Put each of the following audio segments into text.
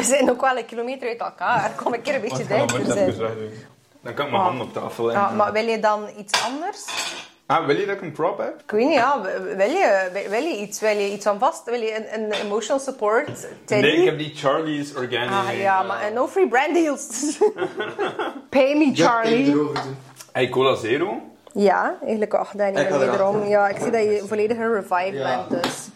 we zijn ook wel een kilometer uit elkaar. Kom een keer een beetje dichter zijn. Dan kan ik mijn Ah. hand op tafel leggen. Ja, maar wil je dan iets anders? Ah, wil je dat ik een prop heb? Ik weet niet, ja. Wil je, wil je iets? Wil je iets aan vast? Wil je een, een emotional support? Teddy? Nee, ik heb die Charlie's Organic. Ah, ja, maar eh, no free brand deals. Pay me, Charlie. Hey, Cola Zero. Ja, eigenlijk ach, Danny, Ik ga erachter. wederom. Ja, ik zie dat je volledig een revive Ja. bent, dus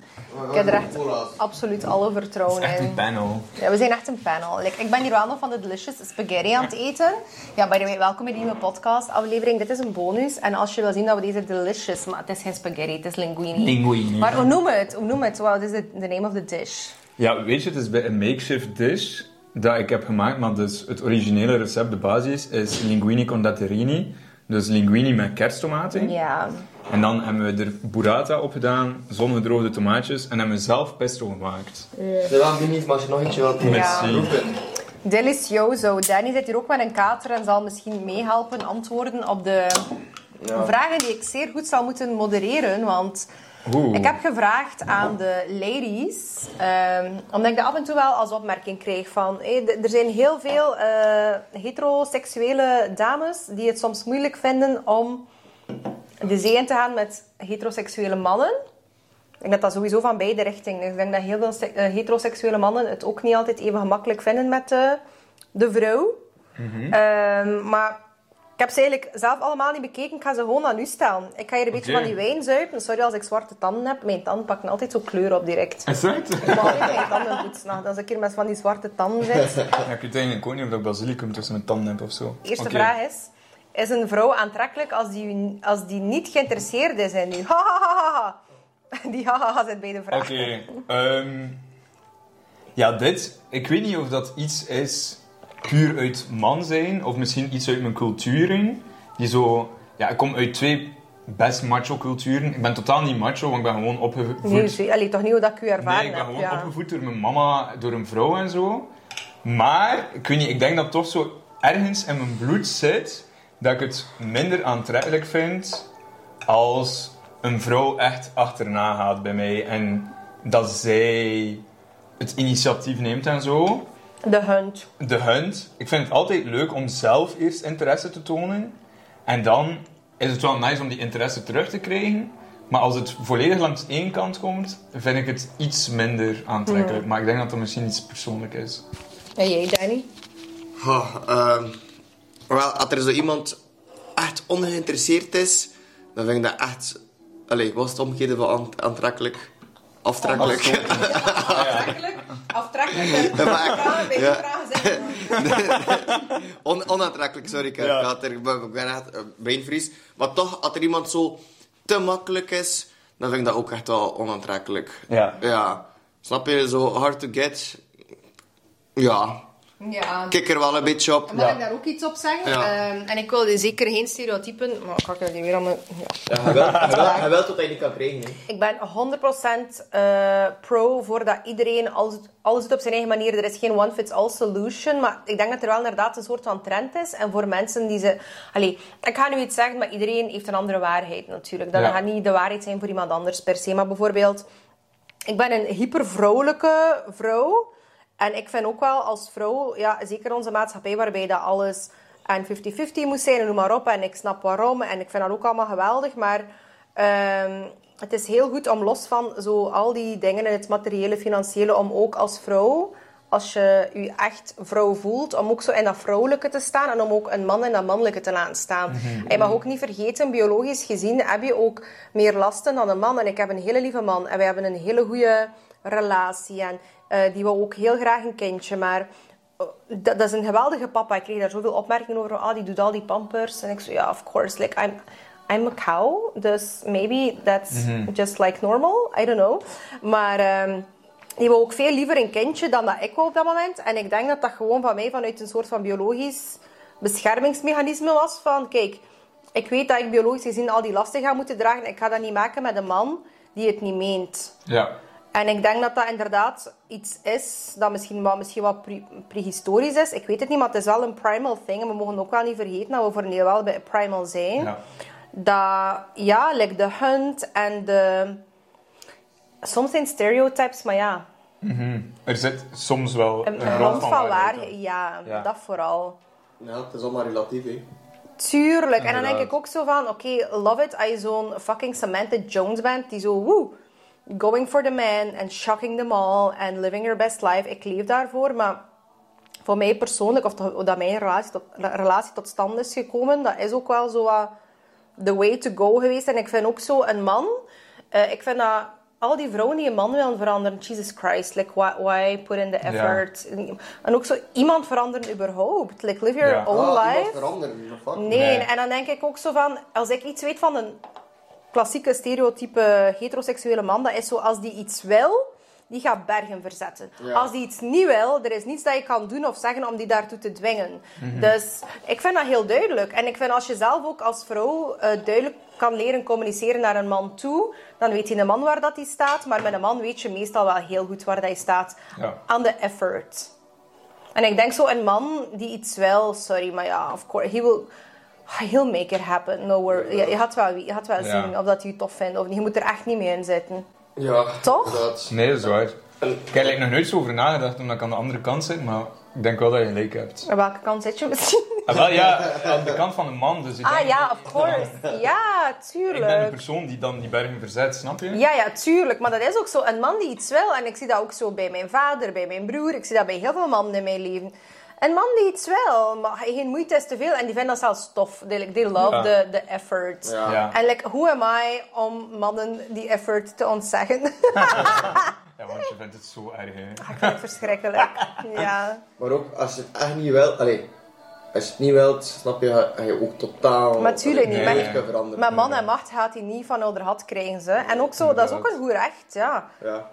ik heb er echt absoluut alle vertrouwen Echt in. een panel. Ja, we zijn echt een panel. Like, ik ben hier wel nog van de delicious spaghetti aan het eten. Ja, by the way, welkom bij die nieuwe podcast aflevering. Dit is een bonus. En als je wil zien dat we deze delicious... Maar het is geen spaghetti, het is linguine. Linguine. Maar hoe noemen we het? Hoe noemen we het? What is the, the name of the dish? Ja, weet je, het is bij een makeshift dish dat ik heb gemaakt, maar dus het originele recept, de basis, is linguine con datterini. Dus linguine met kersttomaten. Ja. En dan hebben we er burrata op gedaan, zongedroogde tomaatjes en hebben we zelf pesto gemaakt. Ze waren minis, maar als je nog eentje wilt Merci. roepen. Delicioso. Danny zit hier ook met een kater en zal misschien meehelpen antwoorden op de Ja. vragen die ik zeer goed zal moeten modereren. Want Oeh. ik heb gevraagd aan de ladies, ehm, omdat ik dat af en toe wel als opmerking kreeg van... er zijn heel veel eh, heteroseksuele dames die het soms moeilijk vinden om de zee in te gaan met heteroseksuele mannen. Ik denk dat dat sowieso van beide richtingen is. Ik denk dat heel veel eh, heteroseksuele mannen het ook niet altijd even gemakkelijk vinden met de, de vrouw. Ehm, maar ik heb ze eigenlijk zelf allemaal niet bekeken. Ik ga ze gewoon aan u stellen. Ik ga hier een beetje van die wijn zuipen. Sorry als ik zwarte tanden heb. Mijn tanden pakken altijd zo kleur op direct. Is dat? Ik mag altijd mijn tanden poetsen. Nou, Als ik hier met van die zwarte tanden zit. Ja, ik weet eigenlijk ook niet of ik basilicum tussen mijn tanden heb of zo. Eerste vraag is... Is een vrouw aantrekkelijk als die, als die niet geïnteresseerd is in u? Ha, ha, ha, ha, ha. Die ha, ha, ha zit bij de vraag. Oké. ehm, ja, dit. Ik weet niet of dat iets is puur uit man zijn, of misschien iets uit mijn culturen. Die zo... Ja, ik kom uit twee best macho culturen. Ik ben totaal niet macho, want ik ben gewoon opgevoed... Nee, zie- allee, toch niet hoe dat ik u ervaren Nee, ik ben heb. gewoon ja. opgevoed door mijn mama, door een vrouw en zo. Maar, ik weet niet, ik denk dat toch zo ergens in mijn bloed zit dat ik het minder aantrekkelijk vind als een vrouw echt achterna gaat bij mij en dat zij het initiatief neemt en zo. De hunt. De hunt. Ik vind het altijd leuk om zelf eerst interesse te tonen. En dan is het wel nice om die interesse terug te krijgen. Maar als het volledig langs één kant komt, vind ik het iets minder aantrekkelijk. Maar ik denk dat dat misschien iets persoonlijk is. En jij, Danny? Oh, ehm, wel, als er zo iemand echt ongeïnteresseerd is, dan vind ik dat echt... Allee, wat is het omgekeerde van aant- aantrekkelijk? Aftrekkelijk. Aftrekkelijk. Aftrekkelijk. Ja, maar- bij die ja. vragen zijn. On, onaantrekkelijk, sorry, ik, Ja. ik, had er, ik ben ik echt eh, brainvries. Maar toch, als er iemand zo te makkelijk is, dan vind ik dat ook echt wel onaantrekkelijk. Ja. Ja. Snap je? Zo hard to get. Ja. Ja. Kijk er wel een beetje op. Mag ik daar ook iets op zeggen? Ja. Ehm, en ik wil zeker geen stereotypen... Maar kan ik er weer aan mijn... Ja. Ja, hij wil, hij wil, hij wil tot hij niet kan krijgen. hè. Ik ben 100% eh, pro voor dat iedereen alles, alles doet op zijn eigen manier. Er is geen one-fits-all solution. Maar ik denk dat er wel inderdaad een soort van trend is. En voor mensen die ze... Allee, ik ga nu iets zeggen, maar iedereen heeft een andere waarheid natuurlijk. Dat Ja. gaat niet de waarheid zijn voor iemand anders per se. Maar bijvoorbeeld... Ik ben een hypervrouwelijke vrouw. En ik vind ook wel als vrouw, ja, zeker onze maatschappij waarbij dat alles en 50-50 moet zijn en noem maar op. En ik snap waarom en ik vind dat ook allemaal geweldig. Maar ehm, het is heel goed om los van zo al die dingen in het materiële, financiële, om ook als vrouw, als je je echt vrouw voelt, om ook zo in dat vrouwelijke te staan en om ook een man in dat mannelijke te laten staan. En je mag ook niet vergeten, biologisch gezien heb je ook meer lasten dan een man. En ik heb een hele lieve man en wij hebben een hele goede relatie. En die wil ook heel graag een kindje, maar eh, dat, dat is een geweldige papa. Ik kreeg daar zoveel opmerkingen over. Ah, die doet al die pampers. En ik zo, ja, of course. Like, I'm, I'm a cow. Dus maybe that's just like normal. I don't know. Maar ehm, die wil ook veel liever een kindje dan dat ik wil op dat moment. En ik denk dat dat gewoon van mij vanuit een soort van biologisch beschermingsmechanisme was. Van, kijk, ik weet dat ik biologisch gezien al die lasten ga moeten dragen. Ik ga dat niet maken met een man die het niet meent. Ja. En ik denk dat dat inderdaad iets is dat misschien wat, misschien wat pre- prehistorisch is. Ik weet het niet, maar het is wel een primal thing. En we mogen ook wel niet vergeten dat we voor een deel wel bij primal zijn. Ja. Dat, ja, like de hunt en de... Soms zijn stereotypes, maar ja. Er zit soms wel Een, een, een grond rond van waarheid waar, ja, Ja. dat vooral. Ja, het is allemaal relatief, hè. Tuurlijk. En dan denk ik ook zo van, oké, love it als je zo'n fucking Samantha Jones bent, die zo, woe, going for the man and shocking them all and living your best life. Ik leef daarvoor, maar voor mij persoonlijk, of dat mijn relatie tot, relatie tot stand is gekomen, dat is ook wel zo wat the way to go geweest. En ik vind ook zo een man, eh, ik vind dat al die vrouwen die een man willen veranderen, Jesus Christ, like why, why put in the effort? En ook zo iemand veranderen überhaupt. Like live your Ja. own Ah, life. iemand veranderen, of wat? Nee, Nee. en dan denk ik ook zo van, als ik iets weet van een klassieke stereotype heteroseksuele man, dat is zo, als die iets wil, die gaat bergen verzetten. Ja. Als die iets niet wil, er is niets dat je kan doen of zeggen om die daartoe te dwingen. Dus ik vind dat heel duidelijk. En ik vind als je zelf ook als vrouw eh, duidelijk kan leren communiceren naar een man toe, dan weet je een man waar dat hij staat, maar met een man weet je meestal wel heel goed waar dat hij staat. Ja. Aan de effort. En ik denk zo, een man die iets wil, sorry, maar ja, of course, he will, he'll make it happen. No worry. Je, je gaat wel, je gaat wel Ja. zien of dat hij het tof vindt of niet. Je moet er echt niet mee in zitten. Ja. Toch? inderdaad. Nee, dat is waar. Ik heb er nog nooit zo over nagedacht omdat ik aan de andere kant zit, maar ik denk wel dat je gelijk hebt. Aan welke kant zit je misschien? Ah, wel, ja, aan de kant van een man. Dus ik Ah denk- ja, of course. Ja, Ik ben een tuurlijk. persoon die dan die bergen verzet, snap je? Ja, ja, tuurlijk. Maar dat is ook zo. Een man die iets wil. En ik zie dat ook zo bij mijn vader, bij mijn broer. Ik zie dat bij heel veel mannen in mijn leven. Een man die iets wil, maar geen moeite is te veel. En die vinden dat zelfs tof. They, like, they love Ja. the, the effort. Ja. Ja. En like, who am I om mannen die effort te ontzeggen? Ja, want je vindt het zo erg, hè. ik vind het verschrikkelijk. Ja. Maar ook, als je het echt niet wilt... Allee, als je het niet wilt, snap je, ga je ook totaal... Maar tuurlijk niet. Maar man en macht gaat hij niet van onder had krijgen ze. En ook zo, dat is ook een goed recht, ja. Ja.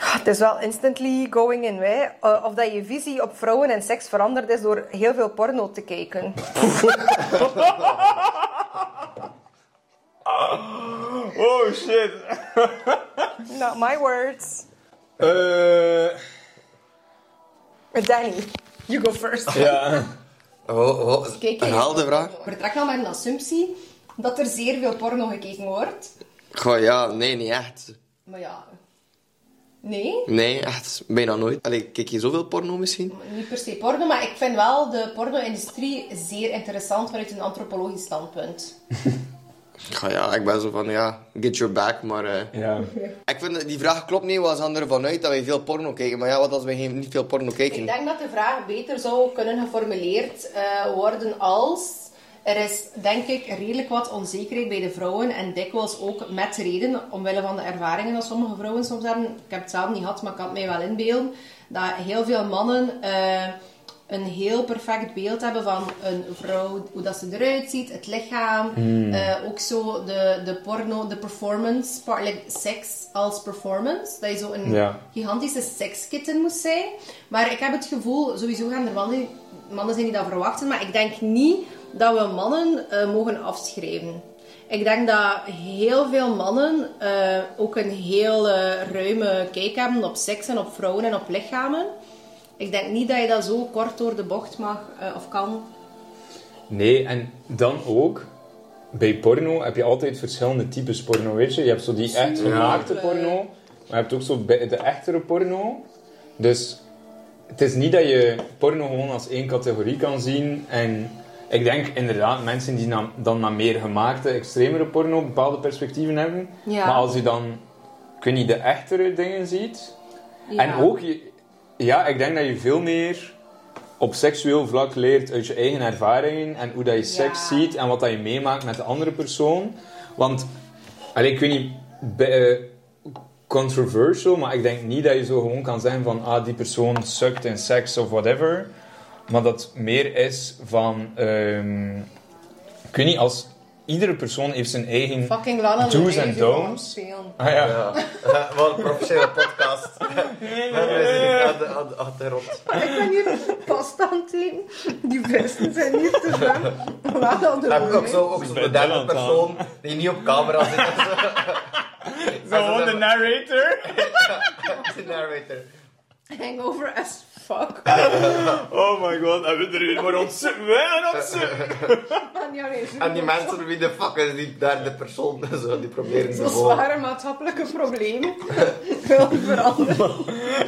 Het is wel instantly going in, hè. Eh, of dat je visie op vrouwen en seks veranderd is door heel veel porno te kijken. Oh shit. Not my words. Eh Danny, you go first. ja. Oh, oh, Kijk, herhaal de vraag. Vertrek al met een assumptie dat er zeer veel porno gekeken wordt. Goh, ja, nee, niet echt. Maar ja... Nee? Nee, echt, bijna nooit. Allee, kijk je zoveel porno misschien? Niet per se porno, maar ik vind wel de porno-industrie zeer interessant vanuit een antropologisch standpunt. Goh, ja, ik ben zo van, ja, get your back, maar... eh, Ja. Ik vind, dat die vraag klopt niet, was gaan ervan uit dat wij veel porno kijken. Maar ja, wat als wij geen- niet veel porno Ik kijken? denk dat de vraag beter zou kunnen geformuleerd eh, worden als... Er is, denk ik, redelijk wat onzekerheid bij de vrouwen. En dikwijls ook met reden, omwille van de ervaringen dat sommige vrouwen soms hebben. Ik heb het zelf niet gehad, maar ik kan het mij wel inbeelden. Dat heel veel mannen eh, een heel perfect beeld hebben van een vrouw, hoe dat ze eruit ziet, het lichaam. eh, ook zo de, de porno, de performance, part, like seks als performance. Dat je zo een Ja. gigantische sekskitten moest zijn. Maar ik heb het gevoel, sowieso gaan er mannen, mannen zijn die dat verwachten, maar ik denk niet dat we mannen eh, mogen afschrijven. Ik denk dat heel veel mannen eh, ook een heel ruime kijk hebben op seks en op vrouwen en op lichamen. Ik denk niet dat je dat zo kort door de bocht mag eh, of kan. Nee, en dan ook... Bij porno heb je altijd verschillende types porno, weet je? Je hebt zo die echt gemaakte porno, maar je hebt ook zo de echtere porno. Dus het is niet dat je porno gewoon als één categorie kan zien. En ik denk inderdaad, mensen die na- dan naar meer gemaakte, extremere porno bepaalde perspectieven hebben. Ja. Maar als je dan, ik weet niet, de echtere dingen ziet... Ja. En ook, je- ja, ik denk dat je veel meer op seksueel vlak leert uit je eigen ervaringen en hoe dat je seks Ja. ziet en wat dat je meemaakt met de andere persoon. Want, allee, ik weet niet, eh, controversial, maar ik denk niet dat je zo gewoon kan zeggen van, ah, die persoon sukt in seks of whatever. Maar dat meer is van, ehm, ik weet niet, als iedere persoon heeft zijn eigen... Fucking Lana Do's zo aan don'ts. Ah ja. Ja. Wat een professionele podcast. aan de, aan de achtergrond. Ik ben hier pasta aan het eten. Die vesten zijn niet te lang. Dan heb ik ook Rey. zo, ook zo de derde persoon die niet op camera zit. Gewoon de narrator. de narrator. Hangover as fuck. Oh my god, en we er weer maar ontzettend wij ontzettend. En En die mensen, wie de fuck is die derde persoon? Zo, die proberen Zo te volgen. zware maatschappelijke problemen. wil veranderen.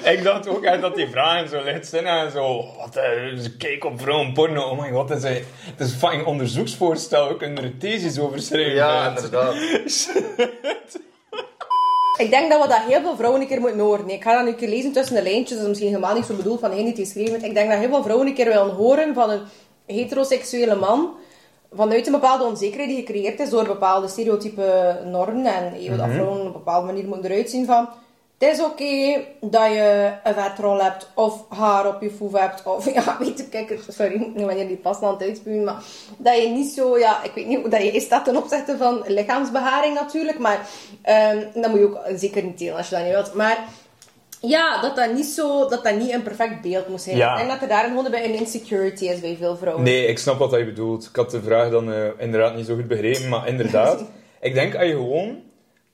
Ik dacht ook echt dat die vragen zo licht zijn en zo. Wat, eh, ze kijken op vrouwen porno. Oh my god, het is een, het is een fucking onderzoeksvoorstel. We kunnen er een thesis over schrijven. Ja, inderdaad. Ik denk dat we dat heel veel vrouwen een keer moeten horen. Ik ga dat nu een keer lezen tussen de lijntjes. Dat is misschien helemaal niet zo bedoeld van degene die het geschreven heeft. Ik denk dat heel veel vrouwen een keer willen horen van een heteroseksuele man. Vanuit een bepaalde onzekerheid die gecreëerd is door bepaalde stereotype normen. En eh, dat vrouwen op een bepaalde manier moeten eruit zien van... Het is oké dat je een vetrol hebt, of haar op je foef hebt, of ja, weet ik, kijk, sorry, wanneer die pas aan het uitspuwen, maar dat je niet zo, ja, ik weet niet hoe dat je staat ten opzichte van lichaamsbeharing natuurlijk, maar ehm dat moet je ook zeker niet delen als je dat niet wilt. Maar ja, dat dat niet zo, dat dat niet een perfect beeld moet zijn. Ja. Ik denk dat er daar gewoon bij een insecurity is bij veel vrouwen. Nee, ik snap wat je bedoelt. Ik had de vraag dan eh, inderdaad niet zo goed begrepen, maar inderdaad. ik denk als je gewoon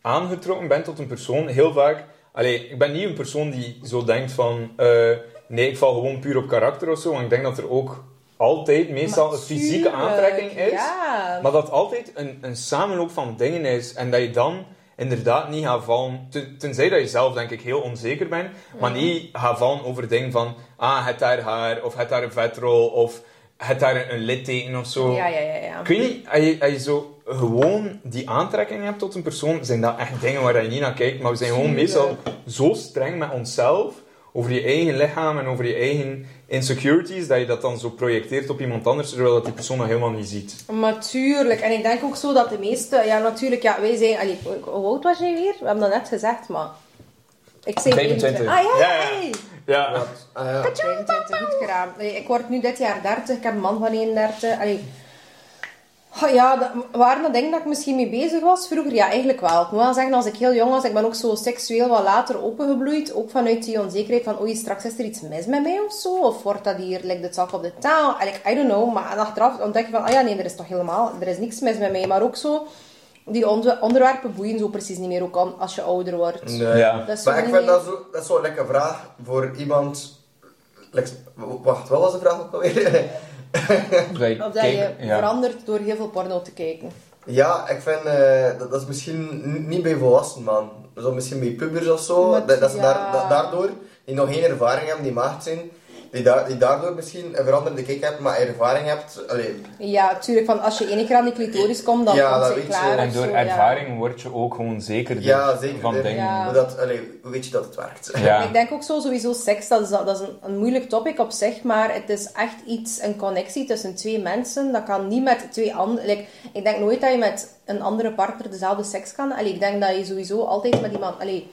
aangetrokken bent tot een persoon, heel vaak... Allee, ik ben niet een persoon die zo denkt van... eh, nee, ik val gewoon puur op karakter of zo. Want ik denk dat er ook altijd meestal een fysieke aantrekking is. Ja. Maar dat altijd een, een samenloop van dingen is. En dat je dan inderdaad niet gaat vallen... ten- tenzij dat je zelf, denk ik, heel onzeker bent. Maar niet gaat vallen over dingen van... Ah, het daar haar, of het daar een vetrol, of het daar een, litteken of zo. Ja, ja, ja, ja. Ik weet niet, als je, als je zo gewoon die aantrekking hebt tot een persoon, zijn dat echt dingen waar je niet naar kijkt. Maar we zijn gewoon meestal zo streng met onszelf, over je eigen lichaam en over je eigen insecurities, dat je dat dan zo projecteert op iemand anders, terwijl dat die persoon dat helemaal niet ziet. Maar tuurlijk. En ik denk ook zo dat de meeste... Ja, natuurlijk, ja, wij zijn... Allee, hoe oud was jij weer? We hebben dat net gezegd, maar... Ik zei 25. Ah, ja, Ja, ja. Ja, ja. 25, goed gedaan. Nee, Ik word nu dit jaar 30, ik heb een man van 31. Allee. Ah, Ja, dat, waren dat dingen dat ik misschien mee bezig was vroeger? Ja, eigenlijk wel. Ik moet wel zeggen, als ik heel jong was, ik ben ook zo seksueel wat later opengebloeid. Ook vanuit die onzekerheid van, oei, straks is er iets mis met mij of zo. Of wordt dat hier, lijkt het zak op de taal? Like, I don't know. Maar achteraf ontdek je van, ah ja, nee, er is toch helemaal, er is niks mis met mij. Maar ook zo, die onder- onderwerpen boeien zo precies niet meer, ook al als je ouder wordt. Nee. Ja. Dat is Maar ik vind dat zo, dat is zo'n lekkere vraag voor iemand... Like, wacht, wat was de vraag ook alweer? Of dat je ja. verandert door heel veel porno te kijken. Ja, ik vind eh, dat, dat is misschien niet bij volwassen man. Zo misschien bij pubers of zo. Dat, dat ze ja. daar, da- daardoor, die nog geen ervaring hebben, die maagd zijn, die, daar die daardoor misschien een veranderde kijk hebben, maar ervaring hebt. Allee, Ja, tuurlijk. Van als je één keer aan die clitoris komt, dan Ja, komt dat je. klaar. En door zo, ja. ervaring word je ook gewoon zekerder ja, zeker. van dingen. Ja. Dat, allee, hoe weet je dat het werkt? Ja. Ik denk ook zo, sowieso seks, dat is, dat is een, een moeilijk topic op zich, maar het is echt iets, een connectie tussen twee mensen. Dat kan niet met twee anderen. ik denk nooit dat je met een andere partner dezelfde seks kan. Allee, ik denk dat je sowieso altijd met iemand... Allee,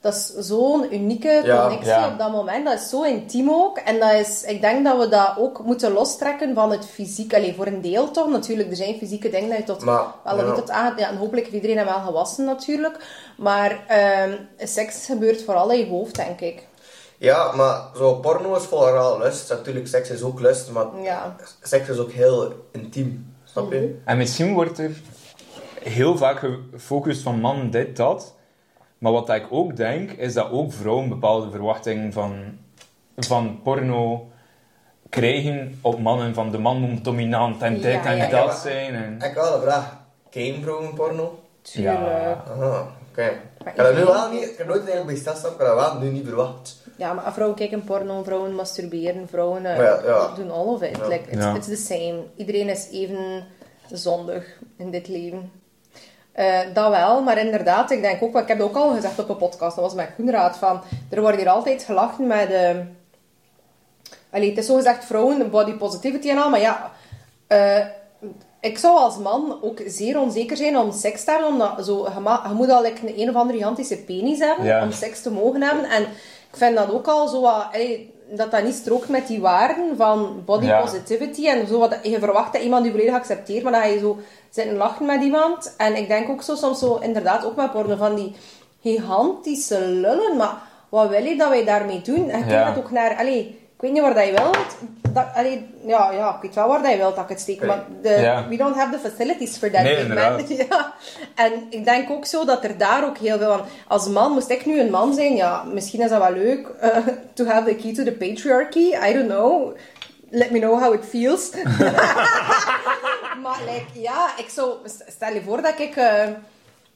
dat is zo'n unieke Ja. connectie Ja. op dat moment. Dat is zo intiem ook. En dat is, ik denk dat we dat ook moeten lostrekken van het fysiek. Allee, voor een deel toch. Natuurlijk, er zijn fysieke dingen dat je tot Maar, wel ja. niet tot aan... Ja, en hopelijk heeft iedereen hem wel gewassen natuurlijk. Maar ehm, seks gebeurt vooral in je hoofd, denk ik. Ja, maar zo porno is vooral lust. Natuurlijk, seks is ook lust, maar Ja. seks is ook heel intiem. Snap je? En misschien wordt er heel vaak gefocust van man dit, dat. Maar wat ik ook denk, is dat ook vrouwen bepaalde verwachtingen van, van porno krijgen op mannen. Van de man moet dominant en dit Ja, en ja, dat ja, zijn. En... Ik heb wel een vraag. Ken vrouwen porno? Tuurlijk. Ja. Aha, oké. Ik heb dat nu wel niet, ik heb nooit eigenlijk bij stilstaan, ik heb dat wel nu niet verwacht. Ja, maar vrouwen kijken porno, vrouwen masturberen, vrouwen eh, Ja, ja. doen all of it. Ja. Like, it's, Ja. it's the same. Iedereen is even zondig in dit leven. Eh, dat wel, maar inderdaad, ik denk ook, ik heb het ook al gezegd op een podcast, dat was met Koenraad, van, er wordt hier altijd gelachen met... eh allee, het is zo gezegd vrouwen, body positivity en al, maar ja... eh, ik zou als man ook zeer onzeker zijn om seks te hebben, omdat zo, je, moet al like, een, een of andere gigantische penis hebben Ja. om seks te mogen hebben. En ik vind dat ook al zo wat, allee, dat dat niet strookt met die waarden van body Ja. positivity. En zo wat, je verwacht dat iemand je volledig accepteert, maar dan ga je zo zitten lachen met iemand. En ik denk ook zo soms zo, inderdaad, ook met porno van die gigantische lullen. Maar wat wil je dat wij daarmee doen? En je Ja. kijkt ook naar, allee, ik weet niet waar dat je wilt. Dat, allee, ja, ja, ik weet wel waar dat je wilt dat ik het steek, maar de, Ja. we don't have the facilities for that. Nee. Ja. En ik denk ook zo dat er daar ook heel veel van... Als man, moest ik nu een man zijn, ja, misschien is dat wel leuk. eh, to have the key to the patriarchy, I don't know. Let me know how it feels. maar like, ja, ik zou... Stel je voor dat ik... eh,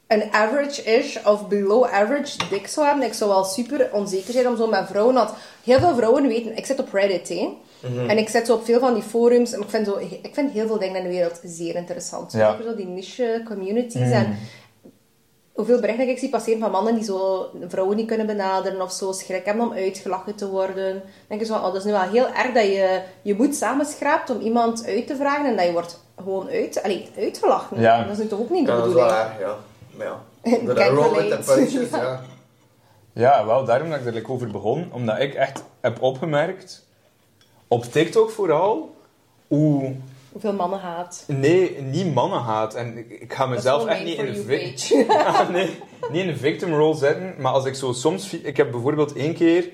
een average-ish of below average dik zou hebben, ik zou wel super onzeker zijn om zo met vrouwen... Want heel veel vrouwen weten... Ik zit op Reddit, hè. Mhm. En ik zit zo op veel van die forums. En ik vind, zo, ik vind heel veel dingen in de wereld zeer interessant. Zo, Ja. Mhm. Zeker zo die niche communities. En hoeveel berichten ik zie passeren van mannen die zo vrouwen niet kunnen benaderen of zo schrik hebben om uitgelachen te worden. Dan denk je zo, oh, dat is nu wel heel erg dat je je moed samenschraapt om iemand uit te vragen en dat je wordt gewoon uit, allee, uitgelachen. Ja. Dat is nu toch ook niet de Ja, dat is wel bedoeling? erg, ja. Maar ja. De with the relate. punches, ja. Ja, wel daarom dat ik er like over begon. Omdat ik echt heb opgemerkt, op TikTok vooral, hoe... Hoeveel mannen haat. Nee, niet mannenhaat. En ik, ik ga mezelf echt niet in for een you vic- page. Ah, nee, niet in een victim role zetten. Maar als ik zo soms... Ik heb bijvoorbeeld één keer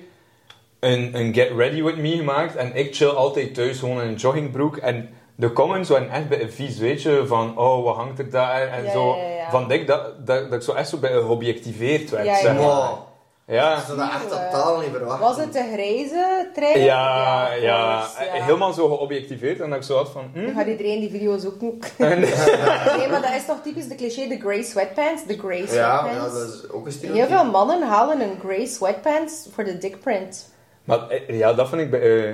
een, een Get Ready With Me gemaakt. En ik chill altijd thuis gewoon in een joggingbroek. En de comments waren echt bij een vies, weet je. Van, oh, wat hangt er daar? En Ja, zo. ja, ja. Van dik dat, dat, dat ik zo echt zo bij geobjectiveerd werd, Ja, ja, zeg maar. Wow. Ja. Dat echt totaal niet verwacht. Was het de grijze trein? Ja, ja, of course, ja. helemaal zo geobjectiveerd. En dat ik zo had van... hm? Dan gaat iedereen die video zoeken. En- Nee, maar dat is toch typisch de cliché, de grey sweatpants. De grey Ja, sweatpants. ja, dat is ook een Heel stereotype. veel mannen halen een grey sweatpants voor de dick print. Maar eh, ja, dat vind ik bij... eh,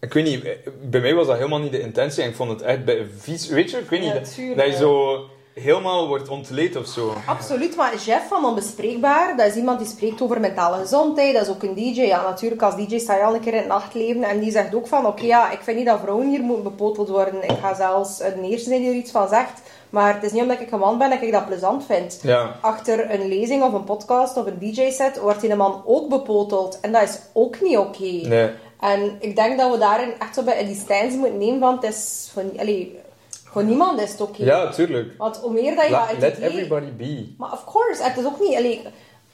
ik weet niet, bij mij was dat helemaal niet de intentie. En ik vond het echt bij vies... Weet je, ik weet niet, Ja, dat- tuurlijk. dat je zo helemaal wordt ontleed of zo. Absoluut, maar Jeff van Onbespreekbaar, dat is iemand die spreekt over mentale gezondheid. Dat is ook een DJ. Ja, natuurlijk, als DJ sta je al een keer in het nachtleven. En die zegt ook van, oké, ja, ik vind niet dat vrouwen hier moeten bepoteld worden. Ik ga zelfs een eerste zijn die er iets van zegt. Maar het is niet omdat ik een man ben dat ik dat plezant vind. Ja. Achter een lezing of een podcast of een DJ-set wordt die man ook bepoteld. En dat is ook niet oké. Nee. En ik denk dat we daarin echt zo bij die stance moeten nemen, want het is voor, allee, voor niemand is het oké. Ja, tuurlijk. Want hoe meer dat je La- let idee- everybody be. Maar of course, het is ook niet... Allee,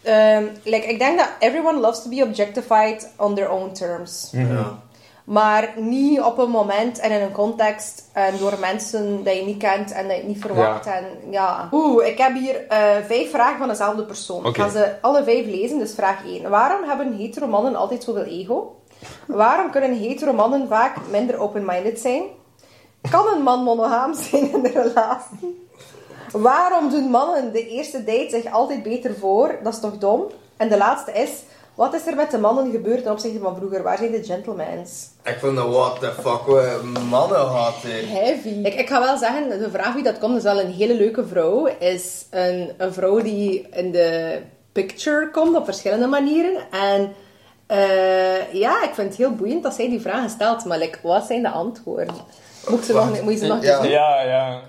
ehm, like, ik denk dat everyone loves to be objectified on their own terms. Ja. Maar niet op een moment en in een context en door mensen dat je niet kent en dat je niet verwacht. Ja. En, ja. Oeh, ik heb hier eh, vijf vragen van dezelfde persoon. Ik Oké. ga ze alle vijf lezen. Dus vraag 1. Waarom hebben hetero mannen altijd zoveel ego? Waarom kunnen hetero mannen vaak minder open-minded zijn? Kan een man monogaam zijn in de relatie? Waarom doen mannen de eerste date zich altijd beter voor? Dat is toch dom? En de laatste is... Wat is er met de mannen gebeurd ten opzichte van vroeger? Waar zijn de gentlemans? Ik vind dat what the fuck, we mannen had hier. Heavy. Ik, ik ga wel zeggen, de vraag wie dat komt is wel een hele leuke vrouw. Is een, een vrouw die in de picture komt op verschillende manieren. En eh, ja, ik vind het heel boeiend dat zij die vragen stelt. Maar like, wat zijn de antwoorden? Moet, ze nog, moet je ze nog Ja. Ja, ja.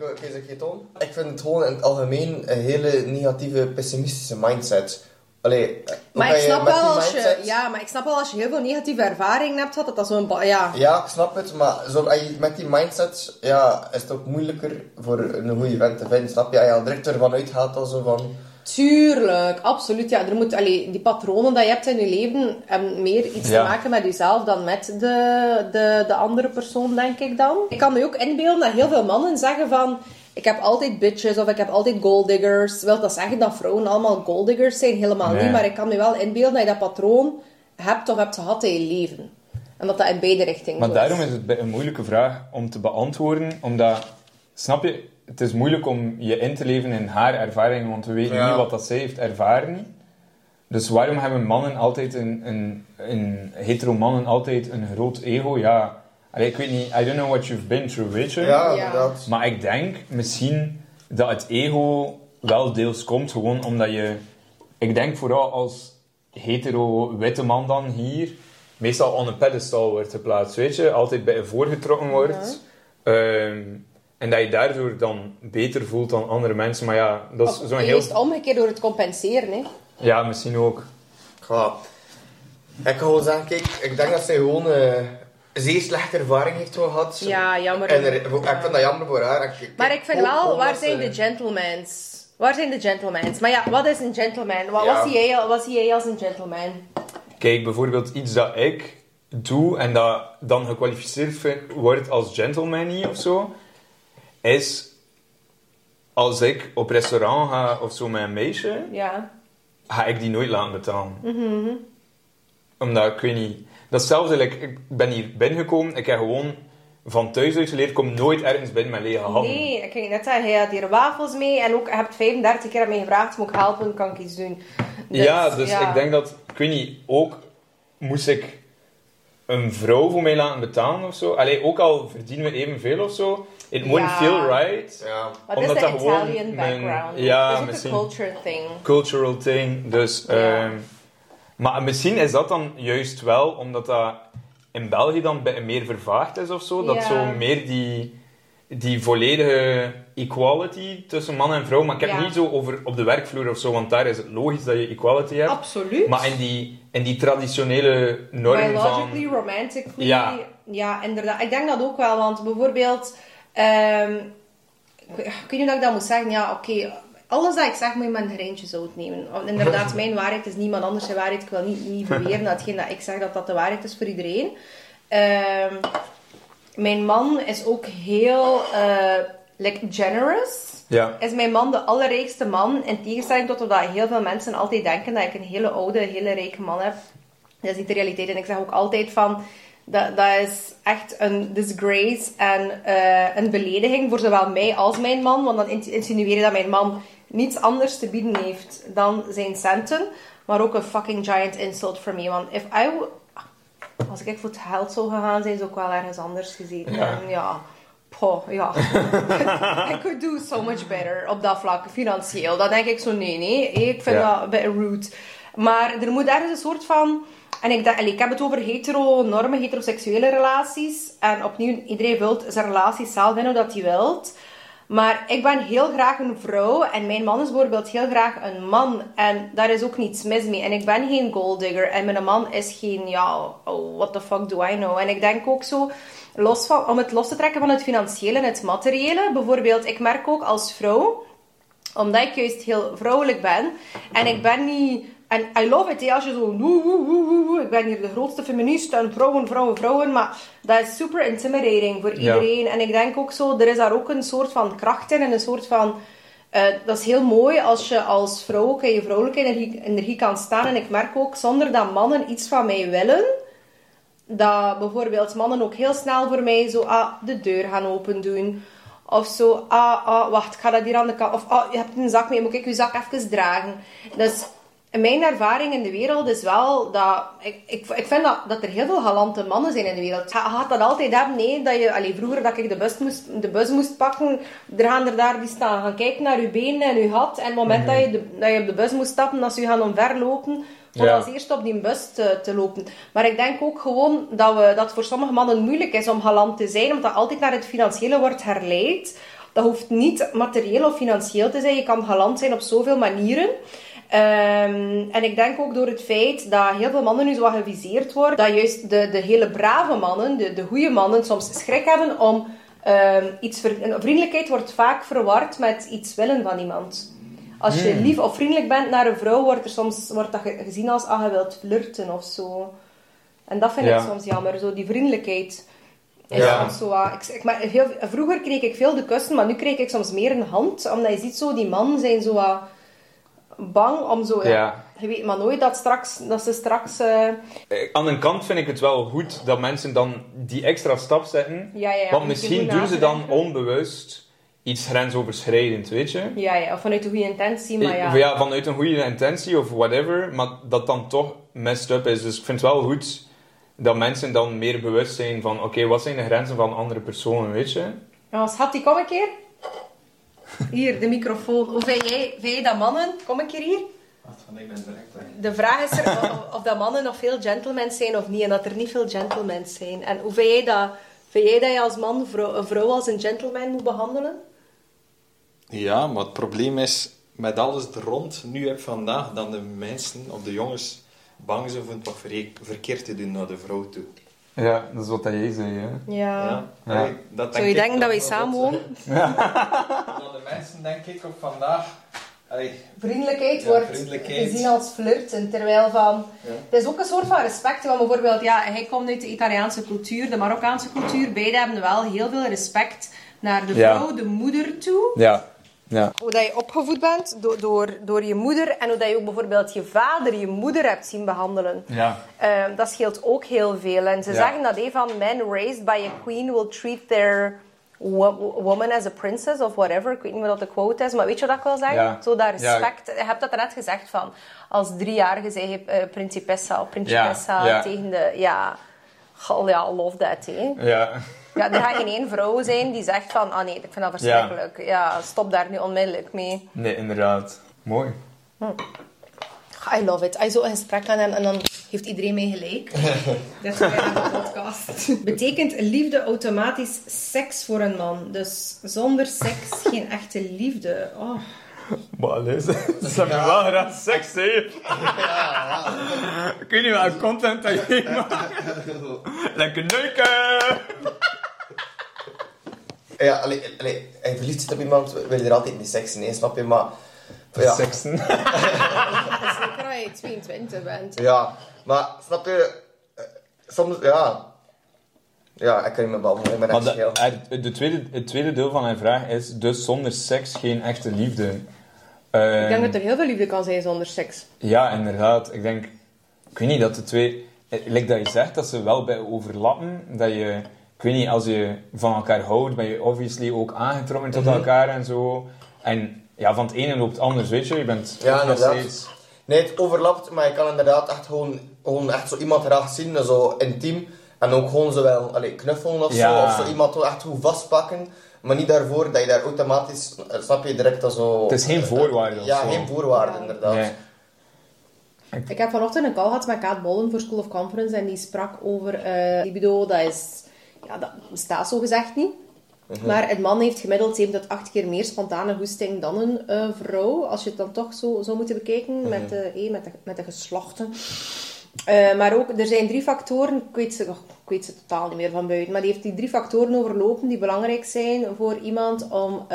Ik vind het gewoon in het algemeen een hele negatieve, pessimistische mindset. Allee, hoe Maar ik snap wel als je, mindset- ja, maar ik snap wel als je heel veel negatieve ervaringen hebt gehad, dat dat zo'n, ja, Ja, ik snap het, maar zo, met die mindset ja, is het ook moeilijker voor een goede vent te vinden. Snap je? Als je al direct ervan uitgaat, al zo van... Tuurlijk, absoluut. Ja, er moet, allee, die patronen dat je hebt in je leven hebben meer iets Ja. te maken met jezelf dan met de, de, de andere persoon, denk ik dan. Ik kan me ook inbeelden dat heel veel mannen zeggen van... Ik heb altijd bitches of ik heb altijd golddiggers. Wil dat zeggen dat vrouwen allemaal golddiggers zijn? Helemaal Nee. niet. Maar ik kan me wel inbeelden dat je dat patroon hebt of hebt gehad in je leven. En dat dat in beide richtingen Maar daarom is het een moeilijke vraag om te beantwoorden, omdat, snap je, het is moeilijk om je in te leven in haar ervaringen, want we weten Ja. niet wat dat zij heeft ervaren. Dus waarom hebben mannen altijd een, een, een hetero mannen altijd een groot ego? Ja, allee, ik weet niet, I don't know what you've been through, weet je? Ja, Ja. inderdaad. Maar ik denk misschien dat het ego wel deels komt gewoon omdat je... Ik denk vooral als hetero witte man dan hier meestal on een pedestal wordt geplaatst, weet je? Altijd bij je voorgetrokken wordt. Ehm, en dat je daardoor dan beter voelt dan andere mensen. Maar ja, dat is zo'n je heel... is het omgekeerd door het compenseren. Hè. Ja, misschien ook. Ja. Ik kan gewoon zeggen, kijk, ik denk dat zij gewoon eh, een zeer slechte ervaring heeft gehad. Ja, jammer. En er- ik vind dat jammer voor haar. Ik- Maar ik vind wel, waar zijn de gentlemans? Waar zijn de gentlemans? Maar ja, wat is een gentleman? Wat, Ja. wat, zie, jij, wat zie jij als een gentleman? Kijk, bijvoorbeeld iets dat ik doe en dat dan gekwalificeerd wordt als gentleman of zo, is als ik op restaurant ga of zo met een meisje, Ja. ga ik die nooit laten betalen. Omdat, ik weet niet... Dat is like, ik ben hier binnengekomen, ik heb gewoon van thuis uit geleerd, kom nooit ergens binnen met lege handen. Nee, ik ging net zeggen, hij had hier wafels mee en ook, je hebt 35 keer aan mij gevraagd, moet ik helpen, kan ik iets doen. ja, dus ik denk dat, ik weet niet, ook moest ik een vrouw voor mij laten betalen of zo. Allee, ook al verdienen we evenveel of zo. It wouldn't Ja. feel right. Ja. Maar dit is de dat gewoon Italian mijn- background. ja, dat is ook een culture thing. Cultural thing. Dus, ehm, maar misschien is dat dan juist wel omdat dat in België dan meer vervaagd is of zo. Dat zo meer die, die volledige equality tussen man en vrouw. Maar ik heb Ja. niet zo over op de werkvloer of zo, want daar is het logisch dat je equality hebt. Absoluut. Maar in die, in die traditionele norm van... Biologically, romantically. Ja. Ja, inderdaad. Ik denk dat ook wel, want bijvoorbeeld... ehm, ik weet niet hoe ik dat moet zeggen. Ja, oké. alles dat ik zeg moet je met een greintje zout nemen. Want inderdaad, mijn waarheid is niemand anders zijn waarheid. Ik wil niet, niet beweren dat hetgeen dat ik zeg, dat dat de waarheid is voor iedereen. Ehm, mijn man is ook heel eh, like generous Ja. is mijn man de allerrijkste man. In tegenstelling tot wat heel veel mensen altijd denken, dat ik een hele oude, hele rijke man heb. Dat is niet de realiteit. En ik zeg ook altijd van, dat, dat is echt een disgrace en eh, een belediging voor zowel mij als mijn man. Want dan ins- insinueer je dat mijn man niets anders te bieden heeft dan zijn centen. Maar ook een fucking giant insult for me. Want if I... Als ik voor het geld zou gegaan zijn, zou ik wel ergens anders gezeten. Ja. En ja... Poh, ja. I could do so much better op dat vlak, financieel. Dan denk ik zo, nee, nee. Ik vind Ja. dat een beetje rude. Maar er moet ergens een soort van... En ik, ik heb het over hetero-normen, heteroseksuele relaties. En opnieuw, iedereen wil zijn relaties zelf in hoe dat hij wilt. Maar ik ben heel graag een vrouw. En mijn man is bijvoorbeeld heel graag een man. En daar is ook niets mis mee. En ik ben geen golddigger. En mijn man is geen, ja, oh, what the fuck do I know. En ik denk ook zo, los van, om het los te trekken van het financiële en het materiële. Bijvoorbeeld, ik merk ook als vrouw omdat ik juist heel vrouwelijk ben. En ik ben niet... En I love it, hè, als je zo... woe, woe, woe, woe, Ik ben hier de grootste feminist en vrouwen, vrouwen, vrouwen. Maar dat is super intimidating voor Ja. iedereen. En ik denk ook zo... Er is daar ook een soort van kracht in en een soort van... eh, dat is heel mooi als je als vrouw ook in je vrouwelijke energie, energie kan staan. En ik merk ook, zonder dat mannen iets van mij willen dat bijvoorbeeld mannen ook heel snel voor mij zo ah, de deur gaan open doen. Of zo, ah, ah, wacht, ik ga dat hier aan de kant. Of ah, je hebt een zak mee, moet ik je zak even dragen. Dus mijn ervaring in de wereld is wel dat... Ik, ik, ik vind dat, dat er heel veel galante mannen zijn in de wereld. Gaat dat altijd hebben, nee, dat je... Allee, vroeger dat ik de bus, moest, de bus moest pakken, er gaan er daar die staan gaan kijken naar je benen en je gat. En het moment dat, je de, dat je op de bus moest stappen, dat ze je gaan omverlopen, om Ja. als eerste op die bus te, te lopen. Maar ik denk ook gewoon dat, we, dat het voor sommige mannen moeilijk is om galant te zijn, omdat dat altijd naar het financiële wordt herleid. Dat hoeft niet materieel of financieel te zijn. Je kan galant zijn op zoveel manieren. Ehm, en ik denk ook door het feit dat heel veel mannen nu zo wat geviseerd worden, dat juist de, de hele brave mannen, de, de goede mannen, soms schrik hebben om ehm, iets... Ver, vriendelijkheid wordt vaak verward met iets willen van iemand. Als je lief of vriendelijk bent naar een vrouw, wordt er soms wordt dat ge- gezien als ah, je wilt flirten of zo. En dat vind Ja. ik soms jammer, zo die vriendelijkheid. Is Ja. soms zo, ah, ik, ik, maar heel, vroeger kreeg ik veel de kussen, maar nu kreeg ik soms meer een hand. Omdat je ziet zo, die mannen zijn zo wat bang om zo... Ja. Ja. Je weet maar nooit dat, straks, dat ze straks... eh, Eh, Aan een kant vind ik het wel goed dat mensen dan die extra stap zetten. ja, ja, ja, want misschien doen ze dan onbewust iets grensoverschrijdend, weet je? Ja, ja, of vanuit een goede intentie, maar ja. Of ja, vanuit een goede intentie of whatever, maar dat dan toch messed up is. Dus ik vind het wel goed dat mensen dan meer bewust zijn van, oké, wat zijn de grenzen van andere personen, weet je? Ja, schat, die kom een keer. Hier, de microfoon. Hoe vind jij, vind jij dat mannen... Kom een keer hier. Wacht, van ik ben direct. De vraag is er of, of dat mannen nog veel gentlemen zijn of niet. En dat er niet veel gentlemen zijn. En hoe vind jij dat... Vind jij dat je als man vrouw, een vrouw als een gentleman moet behandelen? Ja, maar het probleem is, met alles er rond, nu heb vandaag, dat de mensen of de jongens bang zijn om wat ver- verkeerd te doen naar de vrouw toe. Ja, dat is wat jij zei, hè? Ja. Ja. Ja. Allee, dat Zou je denk denken dat wij samen wonen? Dat de mensen, denk ik, op vandaag... Allee, Vriendelijkheid Ja, wordt vriendelijkheid. gezien als flirten. Terwijl van... Ja. Het is ook een soort van respect. Want bijvoorbeeld, ja, hij komt uit de Italiaanse cultuur, de Marokkaanse cultuur. Beide hebben wel heel veel respect naar de Ja. vrouw, de moeder toe. Ja. Ja. Hoe dat je opgevoed bent door, door, door je moeder en hoe dat je ook bijvoorbeeld je vader, je moeder hebt zien behandelen. Ja. Ehm, dat scheelt ook heel veel. En ze Ja. zeggen dat een van men raised by a queen will treat their wo- woman as a princess of whatever. Ik weet niet meer wat de quote is, maar weet je wat ik wil zeggen? Ja. Zo dat Ja. respect. Je hebt dat net gezegd van als driejarige zei je eh, principessa of principessa Ja, tegen de... Ja, ja, love that, hè. Ja. Ja, er gaat geen één vrouw zijn die zegt van, ah nee, ik vind dat verschrikkelijk. Ja, stop daar nu onmiddellijk mee. Nee, inderdaad. Mooi. I love it. Als je zo een gesprek aan hem en dan heeft iedereen mij gelijk. Dat is de podcast. Betekent liefde automatisch seks voor een man? Dus zonder seks geen echte liefde. Oh. Maar Liz, ze hebben wel graag seks, hè? Ik weet niet welke content dat je maakt. Lekker neuken! Ja, allee, allee, als je verliefd zit op iemand, wil je er altijd niet seks in, snap je? Maar... Ja, Seksen. Zeker als je 22 bent. ja, maar snap je... eh, Soms, ja... Ja, ik kan niet meer babbelen, ik ben Maar echt de, er- de tweede, het tweede deel van mijn vraag is dus zonder seks geen echte liefde. Ik Ehm, denk dat er heel veel liefde kan zijn zonder seks. Ja, inderdaad. Ik denk... Ik weet niet, dat de twee... eh, Like dat je zegt, dat ze wel bij overlappen. Dat je... Ik weet niet, als je van elkaar houdt, ben je obviously ook aangetrokken tot Mhm. elkaar en zo. En ja, van het ene loopt het anders, weet je. Je bent Ja, nog inderdaad. steeds... Nee, het overlapt, maar je kan inderdaad echt gewoon, gewoon echt zo iemand graag zien, zo intiem. En ook gewoon zo wel allee, knuffelen of Ja. zo, of zo iemand echt goed vastpakken. Maar niet daarvoor dat je daar automatisch, eh, snap je, direct dat zo... Het is geen voorwaarde of Ja, zo. geen voorwaarde, inderdaad. Nee. Ik heb vanochtend een call gehad met Kaat Bollen voor School of Conference en die sprak over eh, libido. Dat is, ja, dat bestaat zo gezegd niet. Maar een man heeft gemiddeld 7 tot 8 keer meer spontane goesting dan een eh, vrouw. Als je het dan toch zo zou moeten bekijken met, de, eh, met, de, met de geslachten. Eh, maar ook, er zijn drie factoren, ik weet, ze, oh, ik weet ze totaal niet meer van buiten, maar die heeft die drie factoren overlopen die belangrijk zijn voor iemand om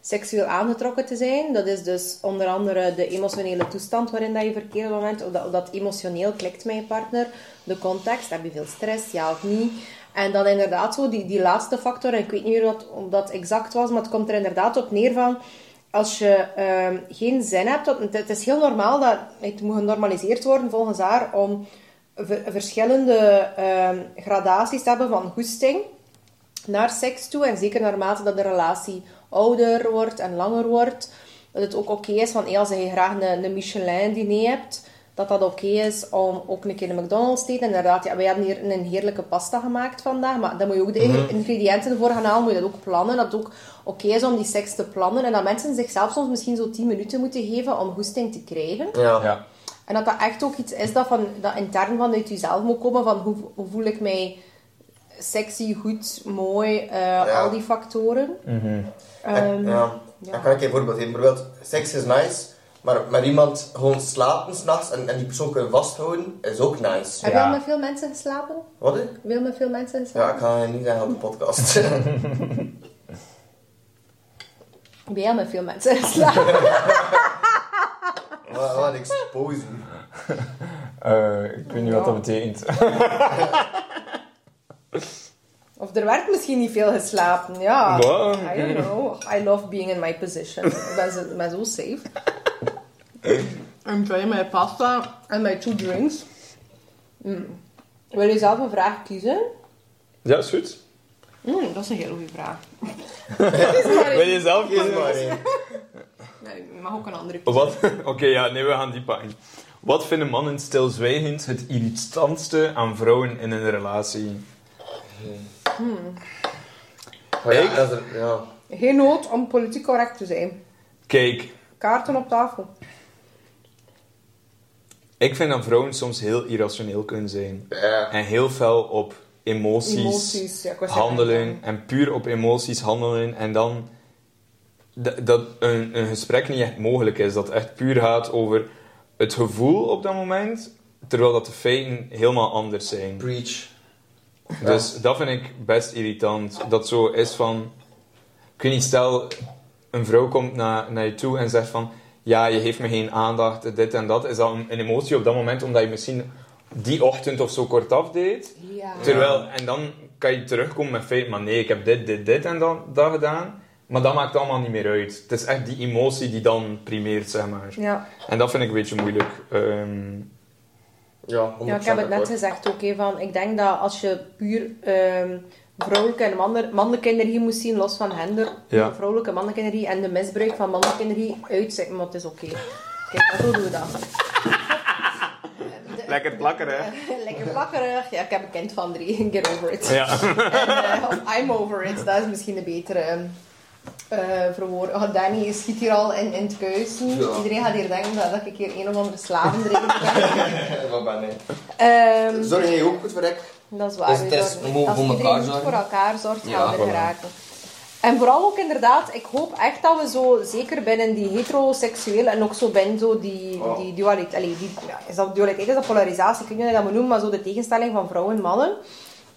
seksueel aangetrokken te zijn. Dat is dus onder andere de emotionele toestand waarin dat je dat moment, of dat, of dat emotioneel klikt met je partner, de context, heb je veel stress, ja of niet. En dan inderdaad zo, die, die laatste factor, en ik weet niet meer wat, dat exact was, maar het komt er inderdaad op neer van, als je ehm, geen zin hebt, dat, het is heel normaal dat het moet genormaliseerd worden volgens haar om ver- verschillende ehm, gradaties te hebben van goesting naar seks toe. En zeker naarmate dat de relatie ouder wordt en langer wordt, dat het ook oké is van als je graag een, een Michelin-diner hebt, dat dat oké is om ook een keer een McDonald's te eten. Inderdaad, ja, wij hebben hier een heerlijke pasta gemaakt vandaag, maar dan moet je ook de ingrediënten voor gaan halen, moet je dat ook plannen. Dat het ook oké is om die seks te plannen en dat mensen zichzelf soms misschien zo 10 minuten moeten geven om goesting te krijgen. Ja. Ja. En dat dat echt ook iets is dat, van, dat intern vanuit jezelf moet komen, van hoe, hoe voel ik mij sexy, goed, mooi, eh, al die factoren. En- Ehm, ja. Dan kan ik je een voorbeeld geven. Bijvoorbeeld, seks is nice, maar met iemand gewoon slapen s'nachts en, en die persoon kunnen vasthouden, is ook nice. Heb je Ja. al met veel mensen geslapen? Wat? Heb je al met veel mensen Ja, geslapen? ik ga niet zeggen op de podcast. Ben jij al met veel mensen geslapen? wat, wat expose. Eh, ik weet niet wat dat betekent. Of er werd misschien niet veel geslapen. Ja, Wow. I don't know. I love being in my position. Ik ben zo, ik ben zo safe. I'm trying my pasta and my two drinks. Mm. Wil je zelf een vraag kiezen? Ja, is goed. Mm, dat is een heel goede vraag. Wil je zelf kiezen? maar. Nee, je mag ook een andere kiezen. Wat? Oké, ja, nee, we gaan die pakken. Wat vinden mannen stilzwijgend het irritantste aan vrouwen in een relatie? Maar ja, Ik? dat is er- ja. Geen nood om politiek correct te zijn. Kijk, Kaarten op tafel. Ik vind dat vrouwen soms heel irrationeel kunnen zijn. Ja. En heel fel op emoties, Emoties, ja, handelen. En puur op emoties handelen. En dan dat, een, een gesprek niet echt mogelijk is. Dat het echt puur gaat over het gevoel op dat moment. Terwijl dat de feiten helemaal anders zijn. Preach. Dus dat vind ik best irritant. Dat zo is van... Ik weet niet, stel... Een vrouw komt naar, naar je toe en zegt van... Ja, je geeft me geen aandacht, dit en dat. Is dat een, een emotie op dat moment, omdat je misschien die ochtend of zo kortaf deed? Ja. Terwijl... En dan kan je terugkomen met feiten, maar nee, ik heb dit, dit, dit en dat, dat gedaan. Maar dat maakt allemaal niet meer uit. Het is echt die emotie die dan primeert, zeg maar. Ja. En dat vind ik een beetje moeilijk. Ehm, Ja, 100% Ja, ik heb het net gezegd ook. hè, van, ik denk dat als je puur ehm, vrouwelijke en mannen- mannelijke energie moest zien, los van gender, Ja. vrouwelijke mannelijke energie en de misbruik van mannelijke energie uitzetten, maar het is oké. Kijk, zo doen we dat. Lekker plakken, hè? Lekker plakkerig. Ja, ik heb een kind van drie. Get over it. Ja. En, eh, of I'm over it. Dat is misschien een betere eh verwoord. Oh, Danny schiet hier al in, in het kuisen. Ja. Iedereen gaat hier denken dat, dat ik hier een of andere slavendrijver ben. Wat ben ik? Ehm, Zorg jij ook goed voor ik? Dat is waar. Dus het we is- we voor iedereen elkaar goed zorgen. voor elkaar zorgt, Ja, gaan we er voilà. geraken. En vooral ook inderdaad, ik hoop echt dat we zo, zeker binnen die heteroseksuele en ook zo binnen zo die, Oh. die dualiteit, allee, die, ja, is dat dualiteit, is dat polarisatie, ik weet niet hoe je dat moet noemen, maar zo de tegenstelling van vrouwen en mannen.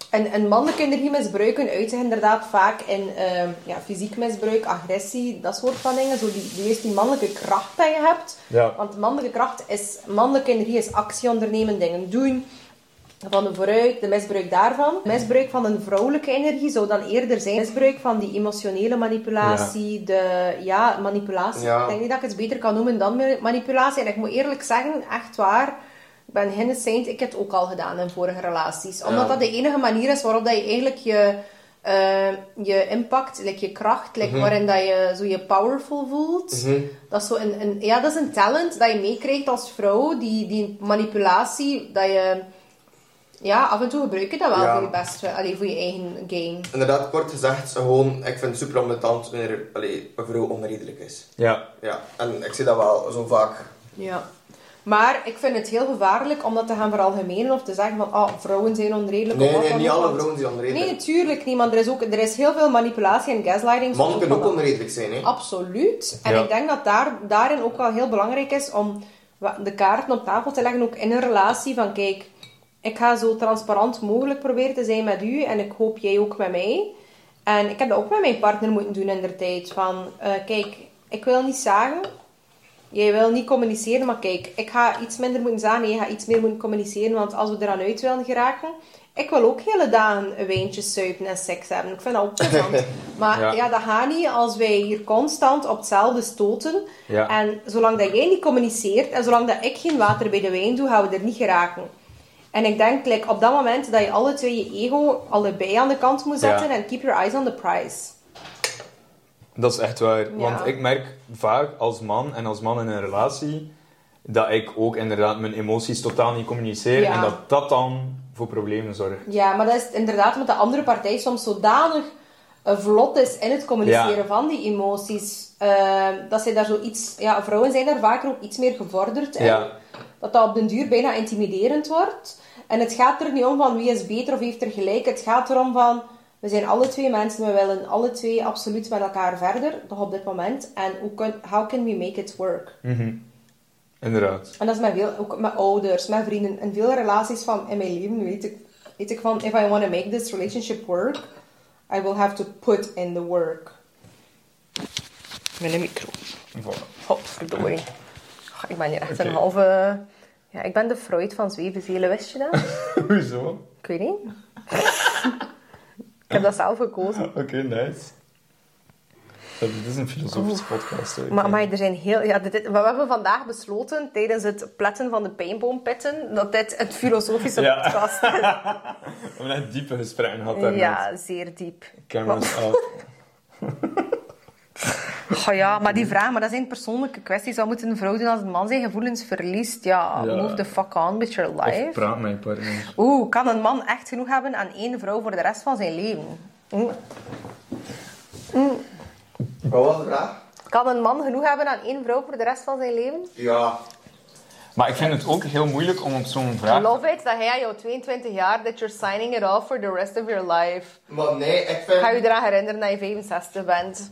En, en mannelijke energie misbruiken uit zich inderdaad vaak in eh, ja, fysiek misbruik, agressie, dat soort van dingen. Zo die, die, eerst die mannelijke kracht dat je hebt. Ja. Want mannelijke kracht is, mannelijke energie is actie ondernemen, dingen doen. Van de vooruit, de misbruik daarvan. Misbruik van een vrouwelijke energie zou dan eerder zijn misbruik van die emotionele manipulatie, de ja, manipulatie. Ja. Ik denk niet dat ik het beter kan noemen dan ma- manipulatie. En ik moet eerlijk zeggen, echt waar, ik ben geen saint, ik heb het ook al gedaan in vorige relaties. Omdat Ja. dat de enige manier is waarop dat je eigenlijk je, eh, je impact, like je kracht, like waarin dat je zo je powerful voelt. Mhm. Dat is, zo een, een, ja, dat is een talent dat je meekrijgt als vrouw. Die, die manipulatie, dat je... Ja, af en toe gebruik je dat wel Ja. voor je best, allee, voor je eigen game. Inderdaad, kort gezegd, gewoon, ik vind het super ambetant wanneer allee, een vrouw onredelijk is. Ja. Ja, en ik zie dat wel zo vaak. Ja. Maar ik vind het heel gevaarlijk om dat te gaan veralgemenen of te zeggen van oh, vrouwen zijn onredelijk. Nee, nee, niet alle vrouwen zijn onredelijk. Nee, natuurlijk niet. Maar er is, ook, er is heel veel manipulatie en gaslighting. Mannen kunnen ook onredelijk zijn, hè. Absoluut. En Ja. ik denk dat daar, daarin ook wel heel belangrijk is om de kaarten op tafel te leggen, ook in een relatie van kijk, ik ga zo transparant mogelijk proberen te zijn met u en ik hoop jij ook met mij. En ik heb dat ook met mijn partner moeten doen in de tijd. Van, eh, kijk, ik wil niet zeggen, jij wil niet communiceren, maar kijk, ik ga iets minder moeten zeggen, jij gaat iets meer moeten communiceren, want als we eraan uit willen geraken, ik wil ook hele dagen een wijntje suipen en seks hebben. Ik vind dat ook plezant. Maar Ja. ja. dat gaat niet als wij hier constant op hetzelfde stoten. Ja. En zolang dat jij niet communiceert en zolang dat ik geen water bij de wijn doe, gaan we er niet geraken. En ik denk like, op dat moment dat je alle twee je ego allebei aan de kant moet zetten en keep your eyes on the prize. Dat is echt waar. Want ik merk vaak als man en als man in een relatie dat ik ook inderdaad mijn emoties totaal niet communiceer en dat dat dan voor problemen zorgt. Ja, maar dat is inderdaad omdat de andere partij soms zodanig eh, vlot is in het communiceren Ja. van die emoties. eh, dat zij daar zoiets... Ja, vrouwen zijn daar vaker ook iets meer gevorderd in. Ja. Dat dat op den duur bijna intimiderend wordt. En het gaat er niet om van wie is beter of heeft er gelijk. Het gaat erom van... We zijn alle twee mensen, we willen alle twee absoluut met elkaar verder, toch op dit moment. En hoe kun, how can we make it work? Mhm. Inderdaad. En dat is met, veel, ook met ouders, met vrienden. In veel relaties van in mijn leven weet ik, weet ik van... If I want to make this relationship work, I will have to put in the work. Met een micro. Voilà. Godverdorie. Oh, ik ben hier echt een halve... Ja, ik ben de Freud van zwevenzelen, wist je dat? Hoezo? Ik weet niet. ik heb dat zelf gekozen. Oké, nice. Ja, dit is een filosofische podcast. Maar, maar er zijn heel... Ja, dit, we hebben vandaag besloten, tijdens het pletten van de pijnboompitten, dat dit een filosofische Ja. podcast is. We hebben echt diepe gesprekken gehad daarnet. Ja, zeer diep. Cameras af. Oh ja, maar die vraag, maar dat zijn persoonlijke kwesties. Wat moet een vrouw doen als een man zijn gevoelens verliest? Ja, Ja. move the fuck on with your Of life. praat met je partner. Oeh, kan een man echt genoeg hebben aan één vrouw voor de rest van zijn leven? Oeh. Wat was de vraag? Kan een man genoeg hebben aan één vrouw voor de rest van zijn leven? Ja. Maar ik vind het ook heel moeilijk om op zo'n vraag... Love it dat hij aan jouw 22 jaar, that you're signing it off for the rest of your life. Maar nee, ik vind... Ga je eraan herinneren dat je 65 bent?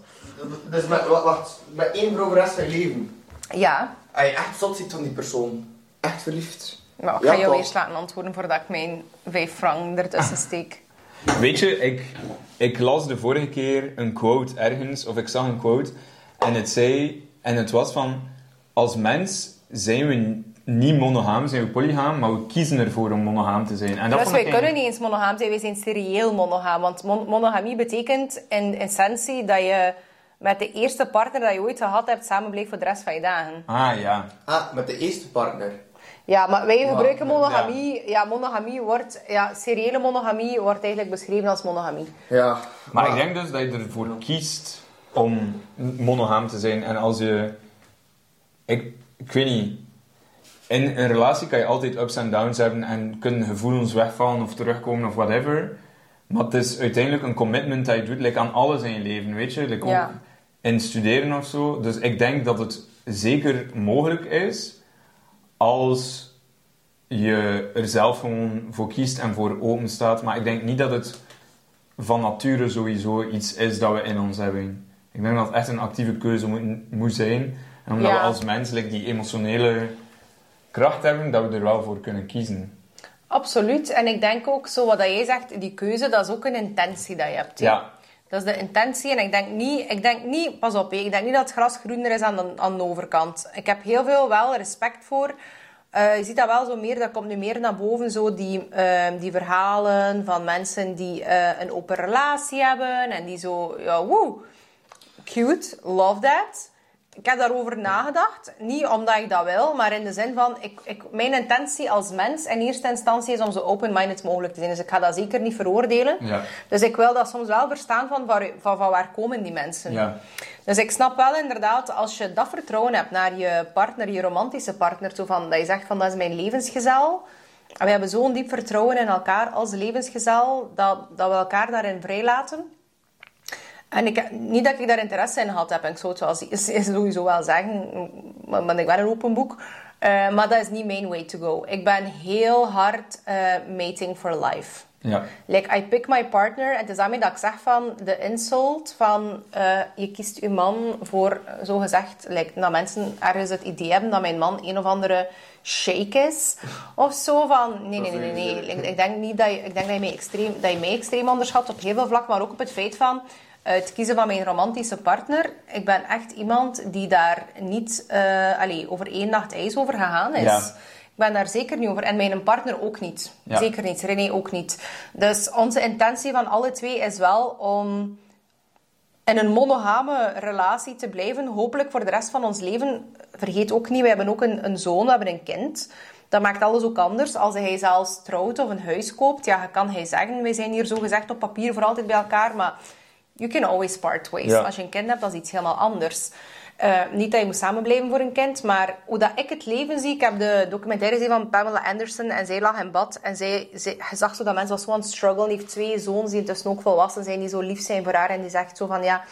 Dus met, wacht, met één vrouw de rest van je leven. Ja. Als je echt zot ziet van die persoon. Echt verliefd. Maar ik Ja, ga jou toch. eerst laten antwoorden voordat ik mijn 5 frank ertussen steek. Weet je, ik, ik las de vorige keer een quote ergens, of ik zag een quote, en het zei, en het was van, als mens zijn we niet monogaam, zijn we polygaam, maar we kiezen ervoor om monogaam te zijn. En dat Dus wij kunnen niet eens monogaam zijn, wij zijn serieel monogaam. Want mon- monogamie betekent in essentie dat je met de eerste partner dat je ooit gehad hebt samen bleef voor de rest van je dagen. Ah, ja. Ah, met de eerste partner. Ja, maar wij gebruiken monogamie. Ja, monogamie wordt... Ja, seriële monogamie wordt eigenlijk beschreven als monogamie. Ja. Maar ik denk dus dat je ervoor kiest om monogaam te zijn. En als je... Ik, ik weet niet. In een relatie kan je altijd ups en downs hebben en kunnen gevoelens wegvallen of terugkomen of whatever. Maar het is uiteindelijk een commitment dat je doet, like aan alles in je leven, weet je? Like Ja. In studeren of zo. Dus ik denk dat het zeker mogelijk is als je er zelf gewoon voor kiest en voor open staat. Maar ik denk niet dat het van nature sowieso iets is dat we in ons hebben. Ik denk dat het echt een actieve keuze moet, moet zijn. En omdat Ja. we als mens like, die emotionele kracht hebben, dat we er wel voor kunnen kiezen. Absoluut. En ik denk ook, zo wat dat jij zegt, die keuze, dat is ook een intentie dat je hebt. Ja. Dat is de intentie. En ik denk niet, ik denk niet pas op, ik denk niet dat het gras groener is aan de, aan overkant. Ik heb heel veel wel respect voor. Eh, je ziet dat wel zo meer, dat komt nu meer naar boven, zo die, ehm, die verhalen van mensen die eh, een open relatie hebben en die zo, ja, woe, cute, love that. Ik heb daarover nagedacht. Niet omdat ik dat wil, maar in de zin van... Ik, ik, mijn intentie als mens in eerste instantie is om zo open-minded mogelijk te zijn. Dus ik ga dat zeker niet veroordelen. Ja. Dus ik wil dat soms wel verstaan van, waar, van, van waar komen die mensen. Ja. Dus ik snap wel inderdaad, als je dat vertrouwen hebt naar je partner, je romantische partner, zo van, dat je zegt van, dat is mijn levensgezel. En we hebben zo'n diep vertrouwen in elkaar als levensgezel, dat, dat we elkaar daarin vrijlaten. En ik, niet dat ik daar interesse in gehad heb, en ik zou het wel sowieso wel zeggen, maar maar ik ben een open boek. Eh, maar dat is niet mijn way to go. Ik ben heel hard eh, mating for life. Ja. Like, I pick my partner. En het is daarmee dat ik zeg van de insult van eh, je kiest je man voor, eh, zo gezegd, like, dat mensen ergens het idee hebben dat mijn man een of andere shake is. Of zo van, nee, nee, nee, nee. nee. Ik, ik denk niet dat je, ik denk dat je, mij extreem, dat je mij extreem onderschat op heel veel vlak, maar ook op het feit van het kiezen van mijn romantische partner. Ik ben echt iemand die daar niet allee, over één nacht ijs over gegaan is. Ja. Ik ben daar zeker niet over. En mijn partner ook niet. Ja. Zeker niet. René ook niet. Dus onze intentie van alle twee is wel om in een monogame relatie te blijven. Hopelijk voor de rest van ons leven. Vergeet ook niet, we hebben ook een, een zoon, we hebben een kind. Dat maakt alles ook anders. Als hij zelfs trouwt of een huis koopt, ja, kan hij zeggen, wij zijn hier zo gezegd op papier voor altijd bij elkaar, maar you can always part ways. Ja. Als je een kind hebt, dat is iets helemaal anders. Eh, niet dat je moet samenblijven voor een kind, maar hoe dat ik het leven zie. Ik heb de documentaire gezien van Pamela Anderson en zij lag in bad. En zij, zag zo dat mensen was zo aan het heeft twee zoons die intussen ook volwassen zijn, die zo lief zijn voor haar. En die zegt zo van ja,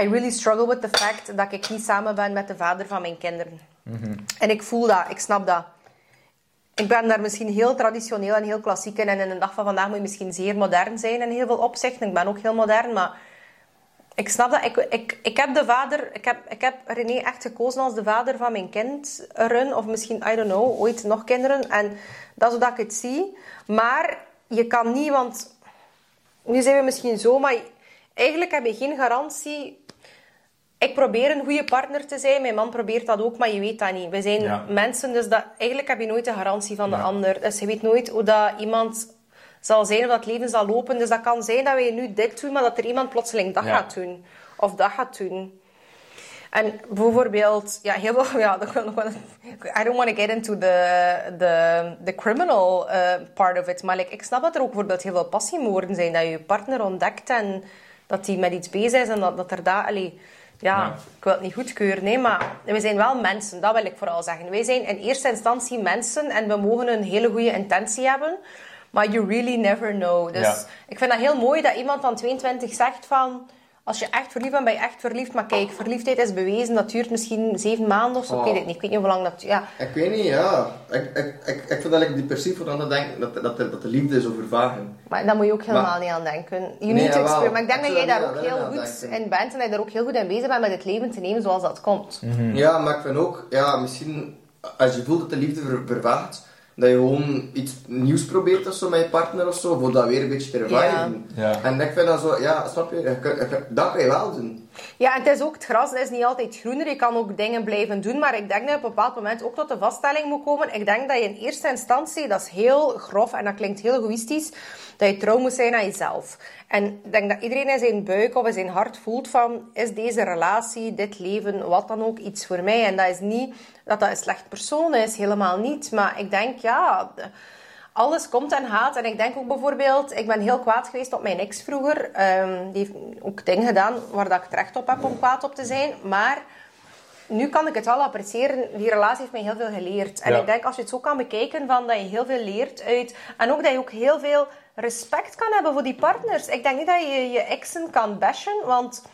I really struggle with the fact dat ik niet samen ben met de vader van mijn kinderen. En ik voel dat, ik snap dat. Ik ben daar misschien heel traditioneel en heel klassiek in. En in de dag van vandaag moet je misschien zeer modern zijn in heel veel opzichten. Ik ben ook heel modern, maar ik snap dat. Ik, ik, ik heb de vader... Ik heb, ik heb René echt gekozen als de vader van mijn kinderen. Of misschien, I don't know, ooit nog kinderen. En dat is hoe ik het zie. Maar je kan niet, want... Nu zijn we misschien zo, maar eigenlijk heb je geen garantie... Ik probeer een goede partner te zijn. Mijn man probeert dat ook, maar je weet dat niet. We zijn Ja. mensen, dus dat, eigenlijk heb je nooit de garantie van de Ja. ander. Dus je weet nooit hoe dat iemand zal zijn of dat het leven zal lopen. Dus dat kan zijn dat wij nu dit doen, maar dat er iemand plotseling dat Ja. gaat doen. Of dat gaat doen. En bijvoorbeeld, ja, heel veel, ja, dat wil nog wel, I don't want to get into the, the, the criminal eh, part of it, maar like, ik snap dat er ook bijvoorbeeld heel veel passiemoorden zijn, dat je je partner ontdekt en dat die met iets bezig is en dat, dat er daar, allee, ja, Ja. ik wil het niet goedkeuren, nee, maar we zijn wel mensen, dat wil ik vooral zeggen. Wij zijn in eerste instantie mensen en we mogen een hele goede intentie hebben, maar you really never know. Dus Ja. ik vind dat heel mooi dat iemand van 22 zegt van... Als je echt verliefd bent, ben je echt verliefd. Maar kijk, verliefdheid is bewezen. Dat duurt misschien zeven maanden of zo. Ik Oh. weet het niet. Ik weet niet hoe lang dat... Ja, Ik weet niet, ja. Ik, ik, ik, ik vind dat ik depressief word aan te denken dat, dat, de, dat de liefde is overvagen. maar daar moet je ook helemaal Maar- niet aan denken. You Nee, need to jawel. experience. Maar ik denk Ik dat jij daar ook niet heel goed denken. in bent. En dat je daar ook heel goed in bezig bent met het leven te nemen zoals dat komt. Ja, maar ik vind ook, ja, misschien als je voelt dat de liefde ver, vervaagt, dat je gewoon iets nieuws probeert of zo met je partner of zo, voor dat weer een beetje te reviven. Ja. En ik vind dat zo, ja, snap je, dat kan je wel doen. Ja, en het is ook, het gras is niet altijd groener. Je kan ook dingen blijven doen. Maar ik denk dat je op een bepaald moment ook tot de vaststelling moet komen. Ik denk dat je in eerste instantie, dat is heel grof en dat klinkt heel egoïstisch, dat je trouw moet zijn aan jezelf. En ik denk dat iedereen in zijn buik of in zijn hart voelt van, is deze relatie, dit leven, wat dan ook, iets voor mij? En dat is niet dat dat een slecht persoon is, helemaal niet. Maar ik denk, ja alles komt en gaat. En ik denk ook bijvoorbeeld, ik ben heel kwaad geweest op mijn ex vroeger. Ehm, die heeft ook dingen gedaan waar dat ik het recht op heb om kwaad op te zijn. Maar nu kan ik het wel appreciëren. Die relatie heeft mij heel veel geleerd. En Ja. ik denk als je het zo kan bekijken, van dat je heel veel leert uit. En ook dat je ook heel veel respect kan hebben voor die partners. Ik denk niet dat je je exen kan bashen, want.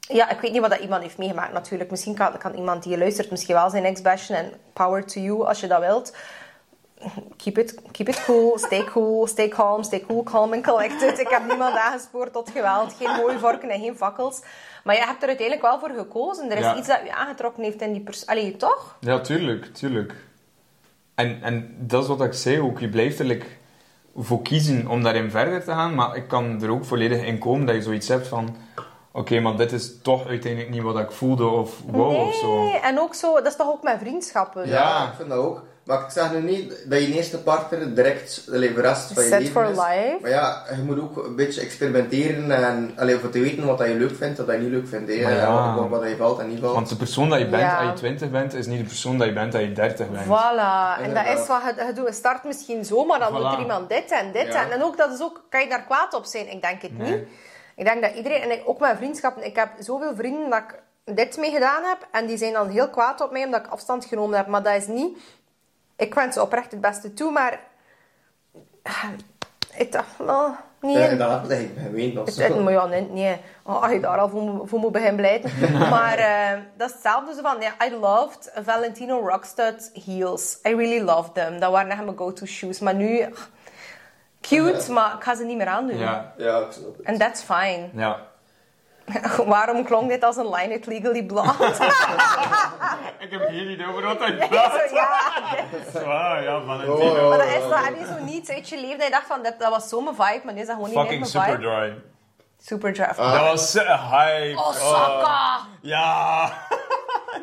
Ja, ik weet niet wat dat iemand heeft meegemaakt natuurlijk. Misschien kan, kan iemand die luistert misschien wel zijn ex bashen. En power to you als je dat wilt keep it, keep it cool, stay cool, stay calm, stay cool, calm and collected. Ik heb niemand aangespoord tot geweld, geen mooie vorken en geen fakkels. Maar je hebt er uiteindelijk wel voor gekozen. Er is Ja. iets dat je aangetrokken heeft in die persoon. Allee, toch? Ja, tuurlijk, tuurlijk. En, en dat is wat ik zei ook. Je blijft like, voor kiezen om daarin verder te gaan, maar ik kan er ook volledig in komen dat je zoiets hebt van... Oké, maar dit is toch uiteindelijk niet wat ik voelde of wow of zo. Nee, en ook zo, dat is toch ook met vriendschappen? Ja, ik vind dat ook. Maar ik zeg nu niet dat je eerste partner direct de rest van je Set leven for is. life. Maar ja, je moet ook een beetje experimenteren en allee, voor te weten wat dat je leuk vindt, wat dat je niet leuk vindt. ja. Wat, wat dat je valt en niet valt. Want de persoon dat je bent Ja. als je 20 bent, is niet de persoon dat je bent als je 30 bent. Voilà, en dat is wat je, je doet. Je start misschien zo, maar dan Voilà. doet er iemand dit en dit. Ja. En, en ook, dat is ook, kan je daar kwaad op zijn? Ik denk het Nee. niet. Ik denk dat iedereen, en ik- ook mijn vriendschappen, ik heb zoveel vrienden dat ik dit mee gedaan heb. En die zijn dan heel kwaad op mij omdat ik afstand genomen heb. Maar dat is niet... Ik wens ze oprecht het beste toe, maar... Ik dacht, nou, nee. Ja, dat ik ben ween of Het, zo. maar ja, nee, nee. Oh, als je daar al voor, moet- voor moet beginnen blijten. maar eh, dat is hetzelfde zo van, ja, I loved Valentino Rockstud heels. I really loved them. Dat waren echt mijn go-to shoes. Maar nu, cute, maar ik ga ze niet meer aandoen. Ja, Ja, ik snap het. En that's fine. ja. Waarom klonk dit als een line uit Legally Blonde? Ik heb geen idee over wat hij Zo, praat. ja, Ah, ja, Valentino. Oh. maar dat is dat. Heb je zo niet uit je leven dat je dacht van, dat, dat was zo mijn vibe, maar nu is dat gewoon niet Fucking meer mijn vibe. Superdry. Superdrive. Dat was zo hype. Oh, Saka! Ja.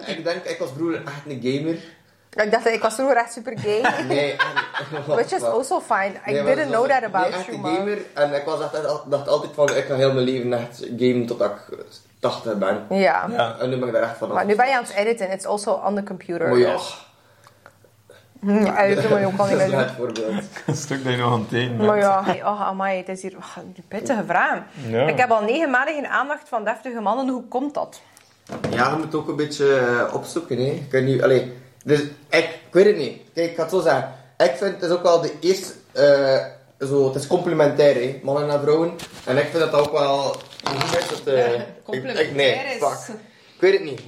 Ik denk, ik was vroeger echt een gamer. Ik dacht, ik was vroeger echt super gay. Nee, en, Which is also fine. I Nee, didn't dat know that about nee, echt you, een man. gamer. En ik was echt, dacht altijd van, ik ga heel mijn leven echt gamen totdat ik 80 ben. Ja. Ja. En nu ben ik daar echt van Maar nu ben je aan het editen. It's also on the computer. Maar ja, Hm, editen moet je ook al niet dat meer is doen. het voorbeeld. Een stuk dat je nog aan het eten bent. Maar ja, hey, oh, amai, het is hier oh, die pittige vraag. Ja. Ik heb al negen maanden geen aandacht van deftige mannen. Hoe komt dat? Ja, je moet ook een beetje eh, opzoeken. Hè. Je kunt nu, allee, dus ik, ik weet het niet. Kijk, ik ga het zo zeggen. Ik vind het is ook wel de eerste, eh, zo, het is complementair, hè, mannen en vrouwen. En ik vind dat ook wel hoe is het, eh, ik- complementair ik, nee, is- fuck. Ik weet het niet.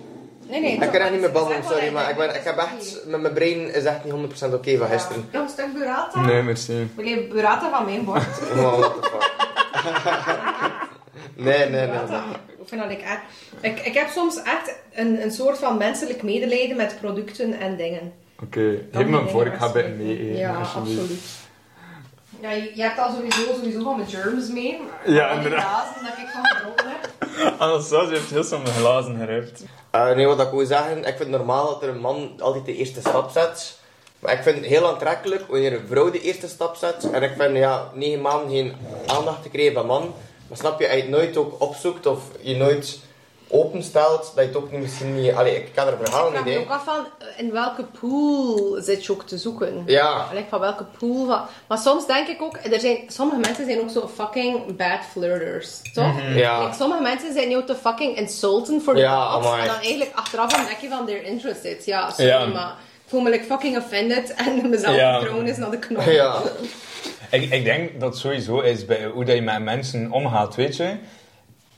Nee, nee. Ik kan echt niet meer babbelen, sorry, maar ik, ben, ik heb echt, met mijn brein is echt niet 100% oké van gisteren. Ja, een stuk burrata. Nee, merci. Wil je burrata van mijn bord? Oh, what the fuck. nee, nee, nee. nee. Ik vind dat ik echt... Ik, ik heb soms echt een, een soort van menselijk medelijden met producten en dingen. Oké, geef me een vork, ik ga bij hem mee eten. Ja, absoluut. Ja, je, je hebt al sowieso, sowieso van mijn germs mee. Ja, Al die inderdaad. glazen dat ik van gedronken heb. Anastasia heeft heel snel mijn glazen geript. Eh, nee, wat ik wil zeggen, ik vind het normaal dat er een man altijd de eerste stap zet. Maar ik vind het heel aantrekkelijk wanneer een vrouw de eerste stap zet. En ik vind, ja, negen maanden geen aandacht te krijgen van man. Maar snap je, als je het nooit ook opzoekt of je nooit openstelt, dat je het ook niet misschien niet... Allee, ik kan er Ik verhalen vraag niet, me hè. ook af van eh, in welke pool zit je ook te zoeken. Ja, Like van welke pool van... Maar soms denk ik ook, er zijn, sommige mensen zijn ook zo fucking bad flirters, toch? Ja. Like, sommige mensen zijn jou te fucking insulten voor de Ja, box. amai. En dan eigenlijk achteraf ontdek je van they're interested. Ja, sorry, Ja. maar ik voel me like fucking offended en mezelf Ja. is naar de knop. ja. Ik, ik denk dat het sowieso is bij hoe dat je met mensen omgaat, weet je.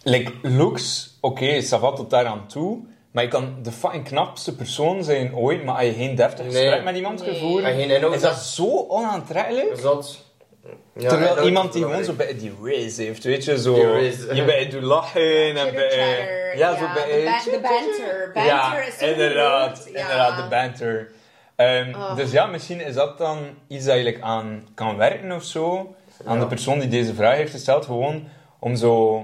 Like, looks, oké, okay, savat tot daar aan toe. Maar je kan de fucking knapste persoon zijn ooit, maar als je geen deftig Nee. gesprek met iemand Nee. gevoerd, is dat zo onaantrekkelijk. Zot. Ja, Terwijl iemand die gewoon zo bij die race heeft, weet je, zo. Je bij doet lachen en bij. Ja, zo bij. de, ba- de banter. Banter ja, is inderdaad. Ja. inderdaad, de banter. Ehm, Oh. Dus ja, misschien is dat dan iets dat je aan kan werken of zo. Aan Ja. de persoon die deze vraag heeft gesteld, gewoon om zo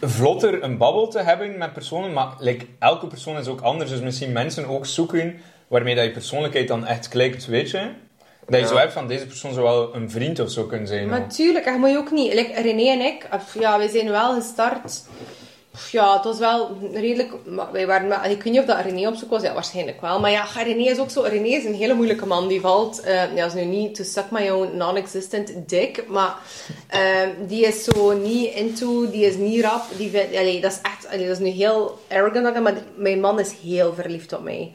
vlotter een babbel te hebben met personen, maar like, elke persoon is ook anders. Dus misschien mensen ook zoeken waarmee dat je persoonlijkheid dan echt klikt, weet je? Dat je Ja. zo hebt van deze persoon zou wel een vriend of zo kunnen zijn. Maar hoor. tuurlijk, en je moet je ook niet... Like, René en ik, ja, wij zijn wel gestart... Ja, het was wel redelijk... Wij waren, maar, ik weet niet of dat René op zoek was. Ja, waarschijnlijk wel. Maar ja, René is ook zo... René is een hele moeilijke man. Die valt... eh ja, is nu niet to suck my own non-existent dick. Maar eh, die is zo niet into... Die is niet rap. Die vindt, allee, dat is echt... allee, dat is nu heel arrogant. Maar mijn man is heel verliefd op mij.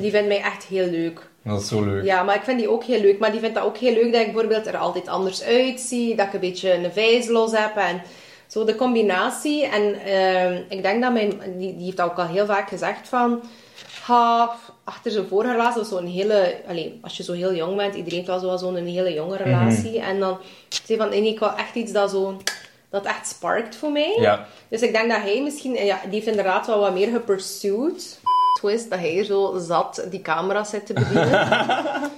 Die vindt mij echt heel leuk. Dat is zo leuk. Ja, maar ik vind die ook heel leuk. Maar die vindt dat ook heel leuk dat ik bijvoorbeeld er altijd anders uitzie. Dat ik een beetje een vijs los heb. En zo de combinatie. En ehm, ik denk dat mijn... Die, die heeft ook al heel vaak gezegd van... Ha, achter zijn vorige relatie was zo'n hele... Allee, als je zo heel jong bent, iedereen heeft wel zo- zo'n hele jonge relatie. En dan zei van, nee, ik wil echt iets dat zo... Dat echt sparkt voor mij. Ja. Dus ik denk dat hij misschien... Ja, die heeft inderdaad wel wat meer gepursued. Twist, dat hij zo zat die camera zit te bedienen.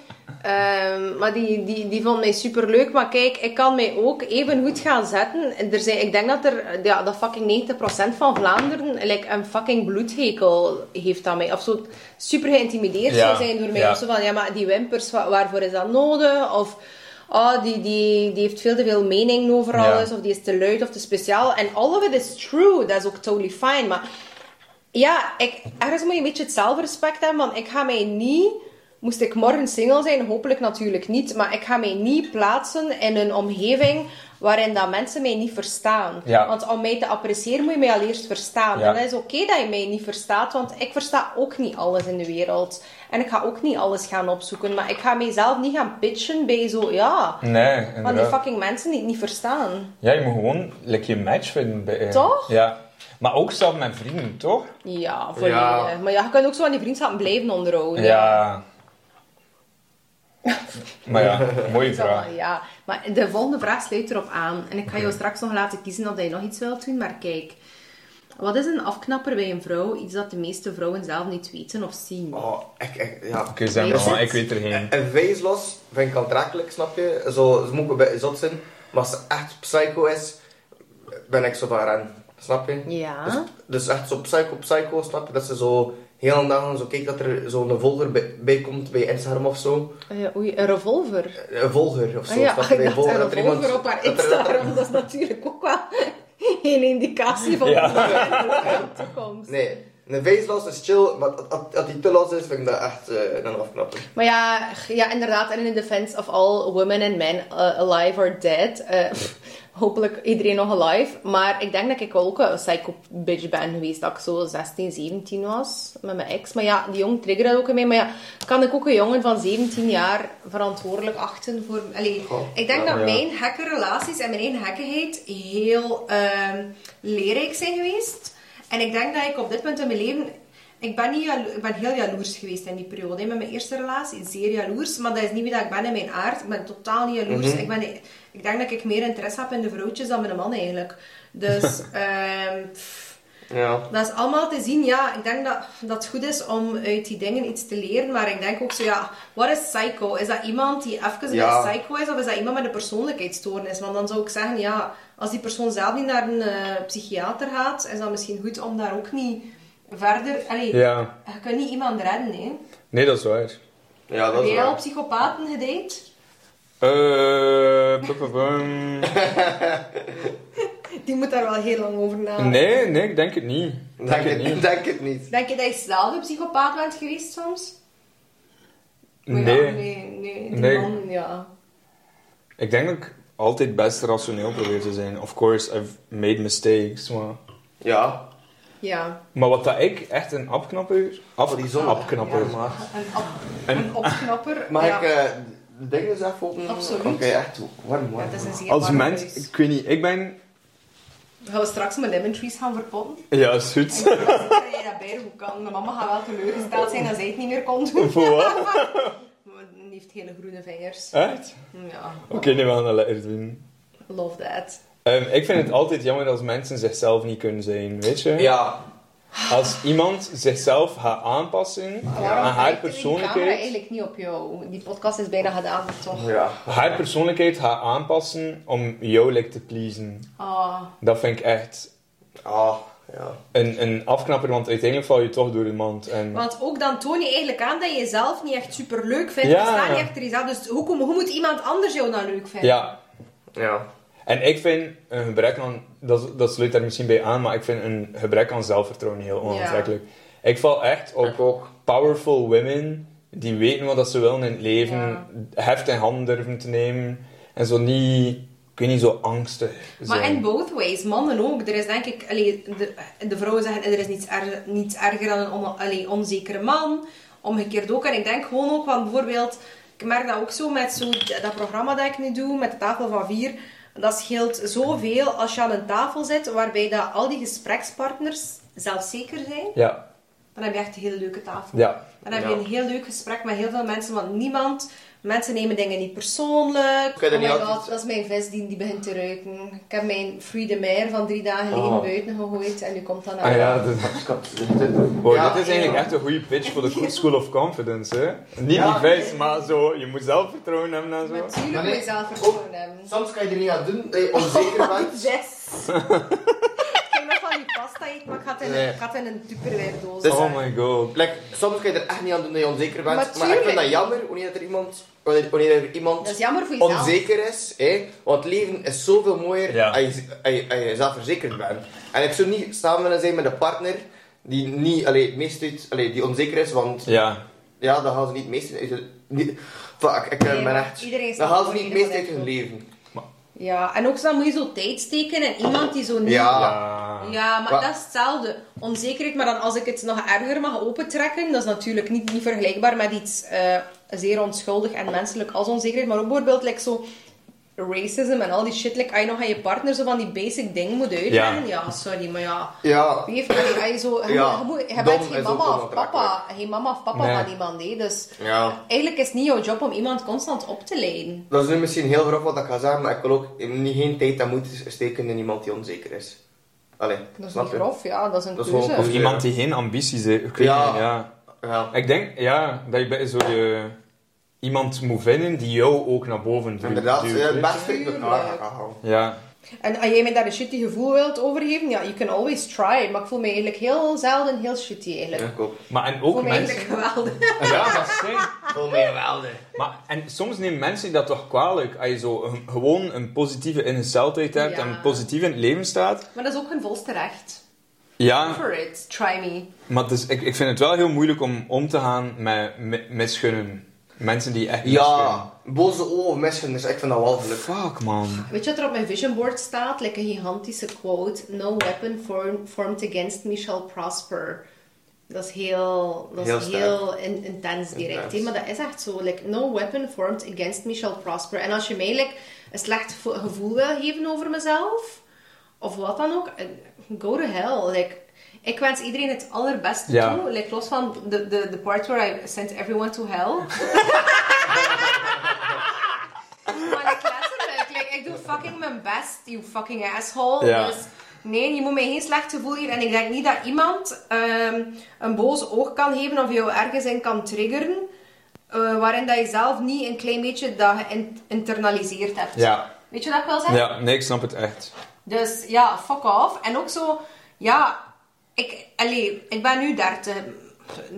Ehm, maar die, die, die vond mij super leuk. Maar kijk, ik kan mij ook even goed gaan zetten. En Er zijn, ik denk dat er ja, dat fucking 90% van Vlaanderen like, een fucking bloedhekel heeft aan mij. Of zo super geïntimideerd Ja, zou zijn door mij. ja. Of zo van, ja, maar die wimpers, wa- waarvoor is dat nodig? Of oh, die, die, die heeft veel te veel mening over Ja. alles. Of die is te luid of te speciaal. En all of it is true. Dat is ook totally fine. Maar ja, ik, ergens moet je een beetje het zelfrespect hebben, want ik ga mij niet... Moest ik morgen single zijn, hopelijk natuurlijk niet, maar ik ga mij niet plaatsen in een omgeving waarin dat mensen mij niet verstaan. Ja. Want om mij te appreciëren moet je mij al eerst verstaan. Ja. En dat is oké dat je mij niet verstaat, want ik versta ook niet alles in de wereld. En ik ga ook niet alles gaan opzoeken, maar ik ga mijzelf niet gaan pitchen bij zo, ja... Nee, Van die fucking mensen die het niet verstaan. Ja, je moet gewoon like, je match vinden. Bij, eh, Toch? Ja. Maar ook zelf met vrienden, toch? Ja, volledig. Ja. Maar ja, je kan ook zo aan die vriendschappen blijven onderhouden. Ja. Maar ja, mooie vraag. Ja, maar de volgende vraag sluit erop aan. En ik ga jou straks nog laten kiezen of dat je nog iets wilt doen. Maar kijk, wat is een afknapper bij een vrouw? Iets dat de meeste vrouwen zelf niet weten of zien. Oh, ik, ik, ja. Oké, maar, maar het? ik weet er geen. Een vijslos vind ik aantrekkelijk, snap je? Zo, ze moet een beetje zot zijn. Maar als ze echt psycho is, ben ik zo van ren. Snap je? Ja. Dus, dus echt zo psycho, psycho, snap je? Dat ze zo heel een dag zo kijkt dat er zo'n volger bij, bij komt bij Instagram of zo. Eh, oei, een revolver. Een volger of zo. Ah ja, je? ik Bij volger, een dat er revolver iemand- op haar dat Instagram. Dat is natuurlijk ook wel een indicatie van Ja. de toekomst. Nee, een vijslos is chill, maar als- die te los is, vind ik dat echt eh, een afknapper. Maar ja, ja, inderdaad, en in the defense of all women and men uh, alive or dead. Hopelijk iedereen nog alive. Maar ik denk dat ik ook een psycho bitch ben geweest. Dat ik zo 16, 17 was met mijn ex. Maar ja, die jongen triggerde ook in mij. Maar ja, kan ik ook een jongen van 17 jaar verantwoordelijk achten voor... Allee, ik denk ja. dat mijn gekke relaties en mijn eigen gekkigheid heel ehm, leerrijk zijn geweest. En ik denk dat ik op dit punt in mijn leven... Ik ben, niet jalo- ik ben heel jaloers geweest in die periode. hè. Met mijn eerste relatie, zeer jaloers. Maar dat is niet wie dat ik ben in mijn aard. Ik ben totaal niet jaloers. ik, ben, ik denk dat ik meer interesse heb in de vrouwtjes dan mijn man eigenlijk. Dus... ehm, Ja. dat is allemaal te zien. Ja, ik denk dat, dat het goed is om uit die dingen iets te leren. Maar ik denk ook zo, ja, wat is psycho? Is dat iemand die even een Ja. psycho is? Of is dat iemand met een persoonlijkheidsstoornis? Want dan zou ik zeggen, ja, als die persoon zelf niet naar een eh, psychiater gaat, is dat misschien goed om daar ook niet verder... Allee, Ja. je kunt niet iemand redden, hè. Nee, dat is waar. Ja, dat Heb jij al psychopaten gedate? Eh. Die moet daar wel heel lang over nadenken. Nee, nee, ik denk het niet. Denk Denk het niet. denk het niet. Denk je dat je zelf een psychopaat bent geweest soms? Maar ja, Nee. nee, nee. Die Nee. man, ja. Ik denk dat ik altijd best rationeel probeer te zijn. Of course, I've made mistakes. Maar, Ja. Ja. maar wat dat ik echt een afknapper... Af, Oh, die zon. afknapper. Ja, maar. Een, op, Een- een opknapper. Mag ja. ik eh, de dingen eens even openen? Absoluut. Oké, echt warm, Ja, warm. het is een zeer Als mens, huis. ik weet niet, ik ben... Gaan we straks mijn lemon trees gaan verpotten? Ja, is goed. dat beter goed kan. Mijn mama gaat wel teleurgesteld zijn dat zij het niet meer kon doen. Voor wat? Maar Die heeft hele groene vingers. Echt? Ja, Oké, nee, we gaan dat lekker doen. love that. Ehm, ik vind het altijd jammer als mensen zichzelf niet kunnen zijn, weet je? Ja. Als iemand zichzelf gaat aanpassen Waarom aan haar kijkt die camera persoonlijkheid, eigenlijk niet op jou? Die podcast is bijna gedaan, toch? Ja. haar persoonlijkheid gaat aanpassen om jou like, te pleasen. Ah, Dat vind ik echt Ah, ja. een, een afknapper, want uiteindelijk val je toch door de mand. En... Want ook dan toon je eigenlijk aan dat je jezelf niet echt super leuk vindt. Ja. Je staat niet achter jezelf. Dus hoe, hoe moet iemand anders jou nou leuk vinden? Ja, Ja. En ik vind een gebrek aan, dat, dat sluit daar misschien bij aan, maar ik vind een gebrek aan zelfvertrouwen heel onaantrekkelijk. Ik val echt op ook. powerful women die weten wat dat ze willen in het leven, heft in handen durven te nemen en zo niet, ik weet niet, zo angstig Maar zijn. in both ways, mannen ook. Er is denk ik, allee, de, de vrouwen zeggen er is niets, er, niets erger dan een on, allee, onzekere man. Omgekeerd ook. En ik denk gewoon ook, want bijvoorbeeld, ik merk dat ook zo met zo, dat programma dat ik nu doe, met de tafel van vier. Dat scheelt zoveel als je aan een tafel zit waarbij dat al die gesprekspartners zelfzeker zijn. Ja, Dan heb je echt een hele leuke tafel. ja. Dan heb je Ja. een heel leuk gesprek met heel veel mensen, want niemand... Mensen nemen dingen niet persoonlijk. Oh my niet god, dat is mijn vis die, die begint te ruiken. Ik heb mijn Free de Mer van drie dagen geleden Oh. buiten gegooid en nu komt dat naar Ah ja, dat, Wow, Ja, dit is eigenlijk ja. echt een goede pitch voor de School of Confidence, hè? Niet Ja. die vis, maar zo, je moet zelfvertrouwen hebben en zo. Natuurlijk Maar moet je zelfvertrouwen hebben. Soms kan je er niet aan doen dat je onzeker bent. Ik die pasta eten, maar ik had in, Nee. ik had in een tupperware doos. Dus- Oh my god. Like, soms kan je er echt niet aan doen dat je onzeker bent. Maar Maar, ik vind dat jammer wanneer er iemand, wanneer, wanneer er iemand Dat is jammer voor jezelf. onzeker is. Hè? Want het leven is zoveel mooier Ja. als, je, als, je, als je zelfverzekerd bent. En ik zou niet samen willen zijn met een partner die niet, allee, het meest uit, allee, die onzeker is, want Ja. ja, dan gaan ze niet het meeste uit hun... Niet, fuck, ik Nee, ben maar echt... iedereen Dan snapt gaan ze niet het je meeste uit hun leven. Ja, en ook zo dan moet je zo tijd steken en iemand die zo niet... Ja. Ja. Ja, maar Wa- dat is hetzelfde. Onzekerheid, maar dan als ik het nog erger mag opentrekken, dat is natuurlijk niet, niet vergelijkbaar met iets eh, zeer onschuldig en menselijk als onzekerheid, maar ook bijvoorbeeld like zo racism en al die shit, like, als je nog aan je partner zo van die basic dingen moet uitleggen, ja, sorry, maar ja, Ja. wie heeft dat niet? Als je, zo, je, Ja, moet- je, bent geen mama of papa, geen mama of papa Nee. van iemand, hè, dus Ja. eigenlijk is het niet jouw job om iemand constant op te leiden. Dat is nu misschien heel grof wat ik ga zeggen, maar ik wil ook niet geen tijd en moeite steken in iemand die onzeker is. Allee, Dat is niet grof, ja, dat is een Dat is keuze. gewoon- Of iemand die geen ambities heeft. Ja. ja. Ja. Ik denk, ja, dat je bij zo je, iemand moet vinden die jou ook naar boven duwt. Inderdaad, duwt, vind ik. Ja. En als jij me daar een shitty gevoel wilt overgeven, ja, you can always try. Maar ik voel me eigenlijk heel zelden heel shitty eigenlijk. Ja, ik ook. Maar en Ik ook voel me mensen... eigenlijk geweldig. Ja, dat zijn... Voel mij geweldig. Maar, en soms nemen mensen dat toch kwalijk. Als je zo een- gewoon een positieve ingesteldheid hebt Ja. en positief in het leven staat. Maar dat is ook hun volste recht. Ja, For it. Try me. maar dus, ik, ik vind het wel heel moeilijk om om te gaan met mi- misgunnen. Mensen die echt Ja, boze ogen missen, dus ik vind dat wel geluk. misgunnen. Fuck, man. Weet je wat er op mijn vision board staat? Like een gigantische quote. No weapon form- formed against me shall prosper. Dat is heel, dat Heel is heel in- intens direct. Intens. Maar dat is echt zo. Like, no weapon formed against me shall prosper. En als je mij like, een slecht vo- gevoel wil geven over mezelf, of wat dan ook, eh, go to hell. Like, ik wens iedereen het allerbeste Ja. toe. Like, los van de, de, de part where I sent everyone to hell. maar like, letterlijk, like, ik doe fucking mijn best, you fucking asshole. Ja. Dus nee, je moet mij geen slecht gevoel geven. En ik denk niet dat iemand ehm, een boos oog kan geven of jou ergens in kan triggeren. eh, waarin dat je zelf niet een klein beetje dat geïnternaliseerd hebt. Ja. Weet je wat ik wil zeggen? Ja, nee, ik snap het echt. Dus ja, fuck off. En ook zo, ja, ik, allee, ik ben nu 30.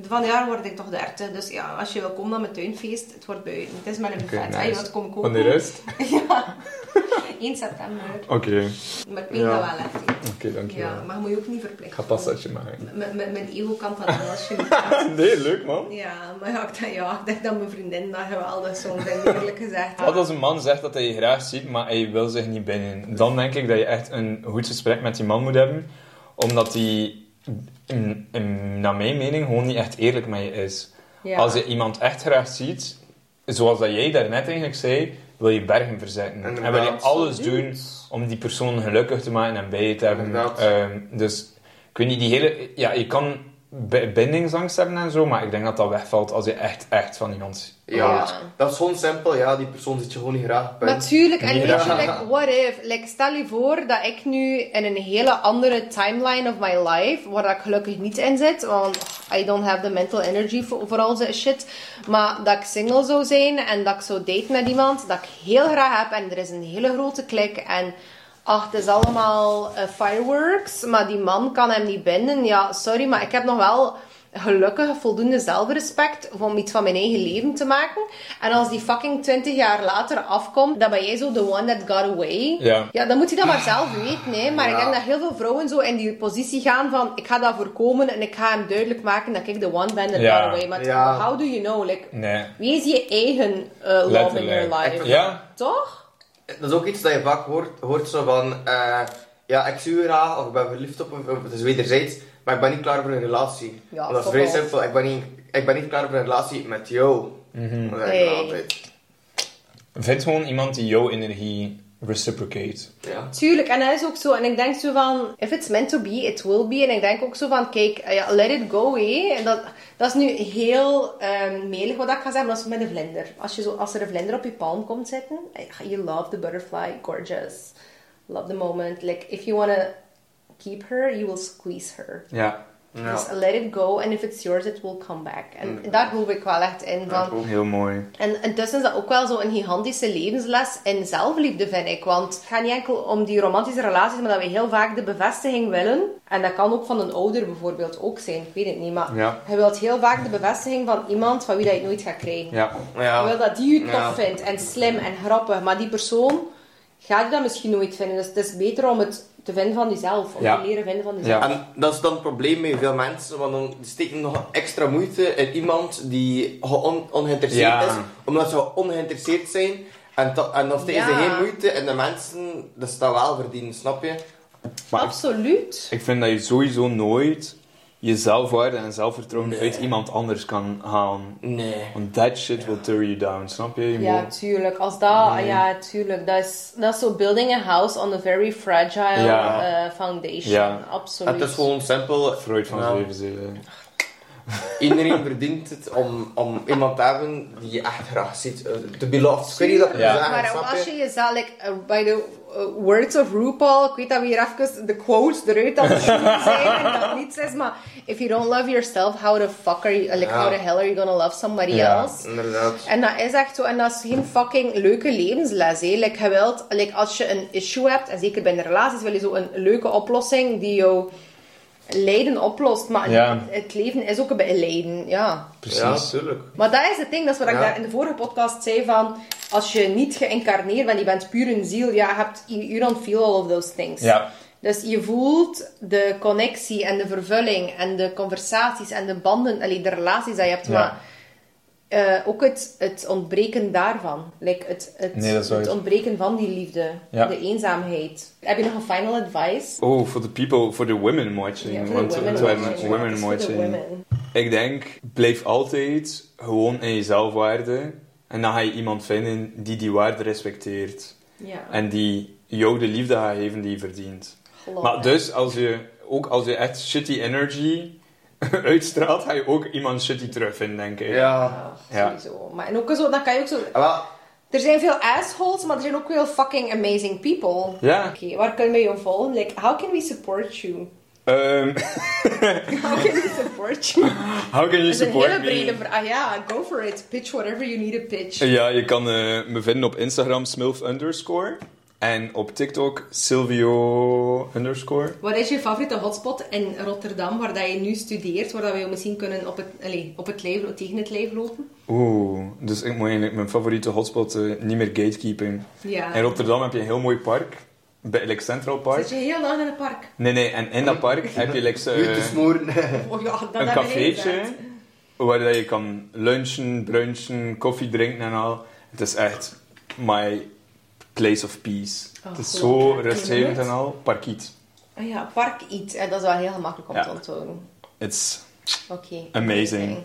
Van jaar word ik toch 30. Dus ja, als je wil komen naar mijn tuinfeest, het wordt buiten. Het is met een buffet. nice. Hey, wat kom ik kopen? Wanneer is het? Ja, 1 september. Oké, Maar ik weet Ja. dat wel echt. oké, dankjewel. Ja, maar je moet je ook niet verplichten. ga pastaatje maken. Met- met- Mijn ego kan dat wel als je. Nee, leuk man. Ja, maar ja, ik, denk, ja, ik denk dat mijn vriendin dat geweldig zo vindt, eerlijk gezegd. Wat als een man zegt dat hij je graag ziet, maar hij wil zich niet binnen? Dan denk ik dat je echt een goed gesprek met die man moet hebben. Omdat hij, in, in- naar mijn mening, gewoon niet echt eerlijk met je is. Ja. Als je iemand echt graag ziet, zoals dat jij daarnet eigenlijk zei, wil je bergen verzetten. En wil je alles doen om die persoon gelukkig te maken en bij je te hebben. Ehm, dus ik weet niet, die hele... Ja, je kan bindingsangst hebben en zo, maar ik denk dat dat wegvalt als je echt, echt van iemand Ja, Ja. dat is gewoon simpel. Ja, die persoon zit je gewoon niet graag. punt. Natuurlijk, en weet je, like, what if? Like, stel je voor dat ik nu in een hele andere timeline of my life, waar ik gelukkig niet in zit, want I don't have the mental energy voor, voor al shit, maar dat ik single zou zijn en dat ik zou daten met iemand dat ik heel graag heb en er is een hele grote klik en ach, het is allemaal eh, fireworks, maar die man kan hem niet binden. Ja, sorry, maar ik heb nog wel gelukkig voldoende zelfrespect om iets van mijn eigen leven te maken. En als die fucking 20 jaar later afkomt, dan ben jij zo the one that got away. Ja. dan moet hij dat maar zelf weten. Hè. Maar ik Ja. denk dat heel veel vrouwen zo in die positie gaan van, ik ga dat voorkomen en ik ga hem duidelijk maken dat ik the one ben that Ja. got away. Maar Ja. how do you know? Like, Nee. wie is je eigen eh, love in your life? Ja. Toch? Dat is ook iets dat je vaak hoort, hoort zo van, eh, ja, ik zie u graag, of ik ben verliefd op of het is wederzijds, maar ik ben niet klaar voor een relatie. Ja, Want dat is vrij simpel, ik ben, niet, ik ben niet klaar voor een relatie met jou. Mhm. Dat zeg ik Hey. altijd. Vind gewoon iemand die jouw energie reciprocate. Ja. Tuurlijk, en dat is ook zo. En ik denk zo van, if it's meant to be, it will be. En ik denk ook zo van, kijk, ja, let it go, hé. En dat, dat is nu heel um, melig wat ik ga zeggen, maar dat is met een vlinder. Als, je zo, als er een vlinder op je palm komt zitten, eh, you love the butterfly, gorgeous. Love the moment. Like, if you want to keep her, you will squeeze her. Ja. Ja. Dus let it go, and if it's yours, it will come back. En Mm. daar geloof ik wel echt in. Van, Heel mooi. en intussen is dat ook wel zo een gigantische levensles in zelfliefde, vind ik. Want het gaat niet enkel om die romantische relaties, maar dat we heel vaak de bevestiging willen. En dat kan ook van een ouder bijvoorbeeld ook zijn, ik weet het niet. Maar Ja. je wilt heel vaak de bevestiging van iemand van wie dat je het nooit gaat krijgen. Ja. Ja. Je wil dat die je tof Ja. vindt en slim en grappig, maar die persoon gaat je dat misschien nooit vinden. Dus het is beter om het te vinden van jezelf, Ja. te leren vinden van jezelf. Ja. En dat is dan het probleem met veel mensen, want dan steken nog extra moeite in iemand die on ongeïnteresseerd Ja. is, omdat ze ongeïnteresseerd zijn. En, en dan steken ze geen moeite in de mensen, dus dat wel verdienen, snap je? Maar ik, Absoluut. ik vind dat je sowieso nooit je zelfwaarde en zelfvertrouwen Nee. uit iemand anders kan halen. Nee. Want that shit will tear you down, snap je? Je Ja, moet- tuurlijk. Als dat, Nee. ja, tuurlijk. Dat is, dat is zo building a house on a very fragile Ja. eh, foundation. Ja. Absoluut. Het is gewoon simpel. Freud van Ja. zeven zeven. Iedereen verdient het om, om iemand te hebben die je echt graag ziet. Eh, De beloved. Ik weet niet dat Ja. maar als je? je jezelf, like, uh, by the uh, words of RuPaul, ik weet dat we hier even de quotes eruit aan het shooten zijn en dat niets is, maar if you don't love yourself, how the fuck are you, like, Ja. how the hell are you gonna love somebody Ja. else? Inderdaad. En dat is echt zo, en dat is geen fucking leuke levensles. Hè. Like, je wilt, like, als je een issue hebt, en zeker binnen relaties, wil je zo een leuke oplossing die jouw lijden oplost. Maar Ja. het leven is ook een beetje lijden, ja. Precies. Ja, tuurlijk. Maar dat is het ding, dat is wat ik daar in de vorige podcast zei van, als je niet geïncarneerd bent, je bent puur een ziel, ja, je hebt, you, don't feel all of those things. Ja. Dus je voelt de connectie en de vervulling en de conversaties en de banden, allee, de relaties dat je hebt, Ja. maar eh, ook het, het ontbreken daarvan. Like het, het, Nee, het ontbreken van die liefde, Ja. de eenzaamheid. Heb je nog een final advice? Oh, voor de people, voor de women watching. Ja, voor de want women watching, women watching. women. Ik denk, blijf altijd gewoon in je zelfwaarde. En dan ga je iemand vinden die die waarde respecteert. Ja. En die jou de liefde gaat geven die je verdient. Geloof Maar dus, als je, ook als je echt shitty energy uitstraalt, ga je ook iemand shitty terugvinden, denk ik. Ja. Ja, Ja. sowieso. Maar en ook zo, dan kan je ook zo... Ah, Er zijn veel assholes, maar er zijn ook veel fucking amazing people. Ja. Oké, waar kunnen we je volgen? Like, how can we support you? Ehm, How can we support you? how can you Dat is een support hele me? brede vraag. Ah ja, go for it. Pitch whatever you need to pitch. Ja, je kan eh, me vinden op Instagram smilf underscore. En op TikTok Silvio underscore. Wat is je favoriete hotspot in Rotterdam, waar dat je nu studeert, waar dat we je misschien kunnen op het, allez, op het lijf, tegen het lijf lopen? Oeh, dus ik moet eigenlijk mijn favoriete hotspot eh, niet meer gatekeeping. Ja. In Rotterdam heb je een heel mooi park. Bij like Central Park. Zit je heel lang in het park? Nee, nee, en in dat park heb je like, zo, u te eh, smoren. Oh ja, dat een cafeetje. Waar dat je kan lunchen, brunchen, koffie drinken en al. Het is echt my place of peace. Oh, het is zo rustgevend en al. Parkiet. Ah ja, park. En dat is wel heel gemakkelijk om Ja. te onthouden. It's Oké. Amazing.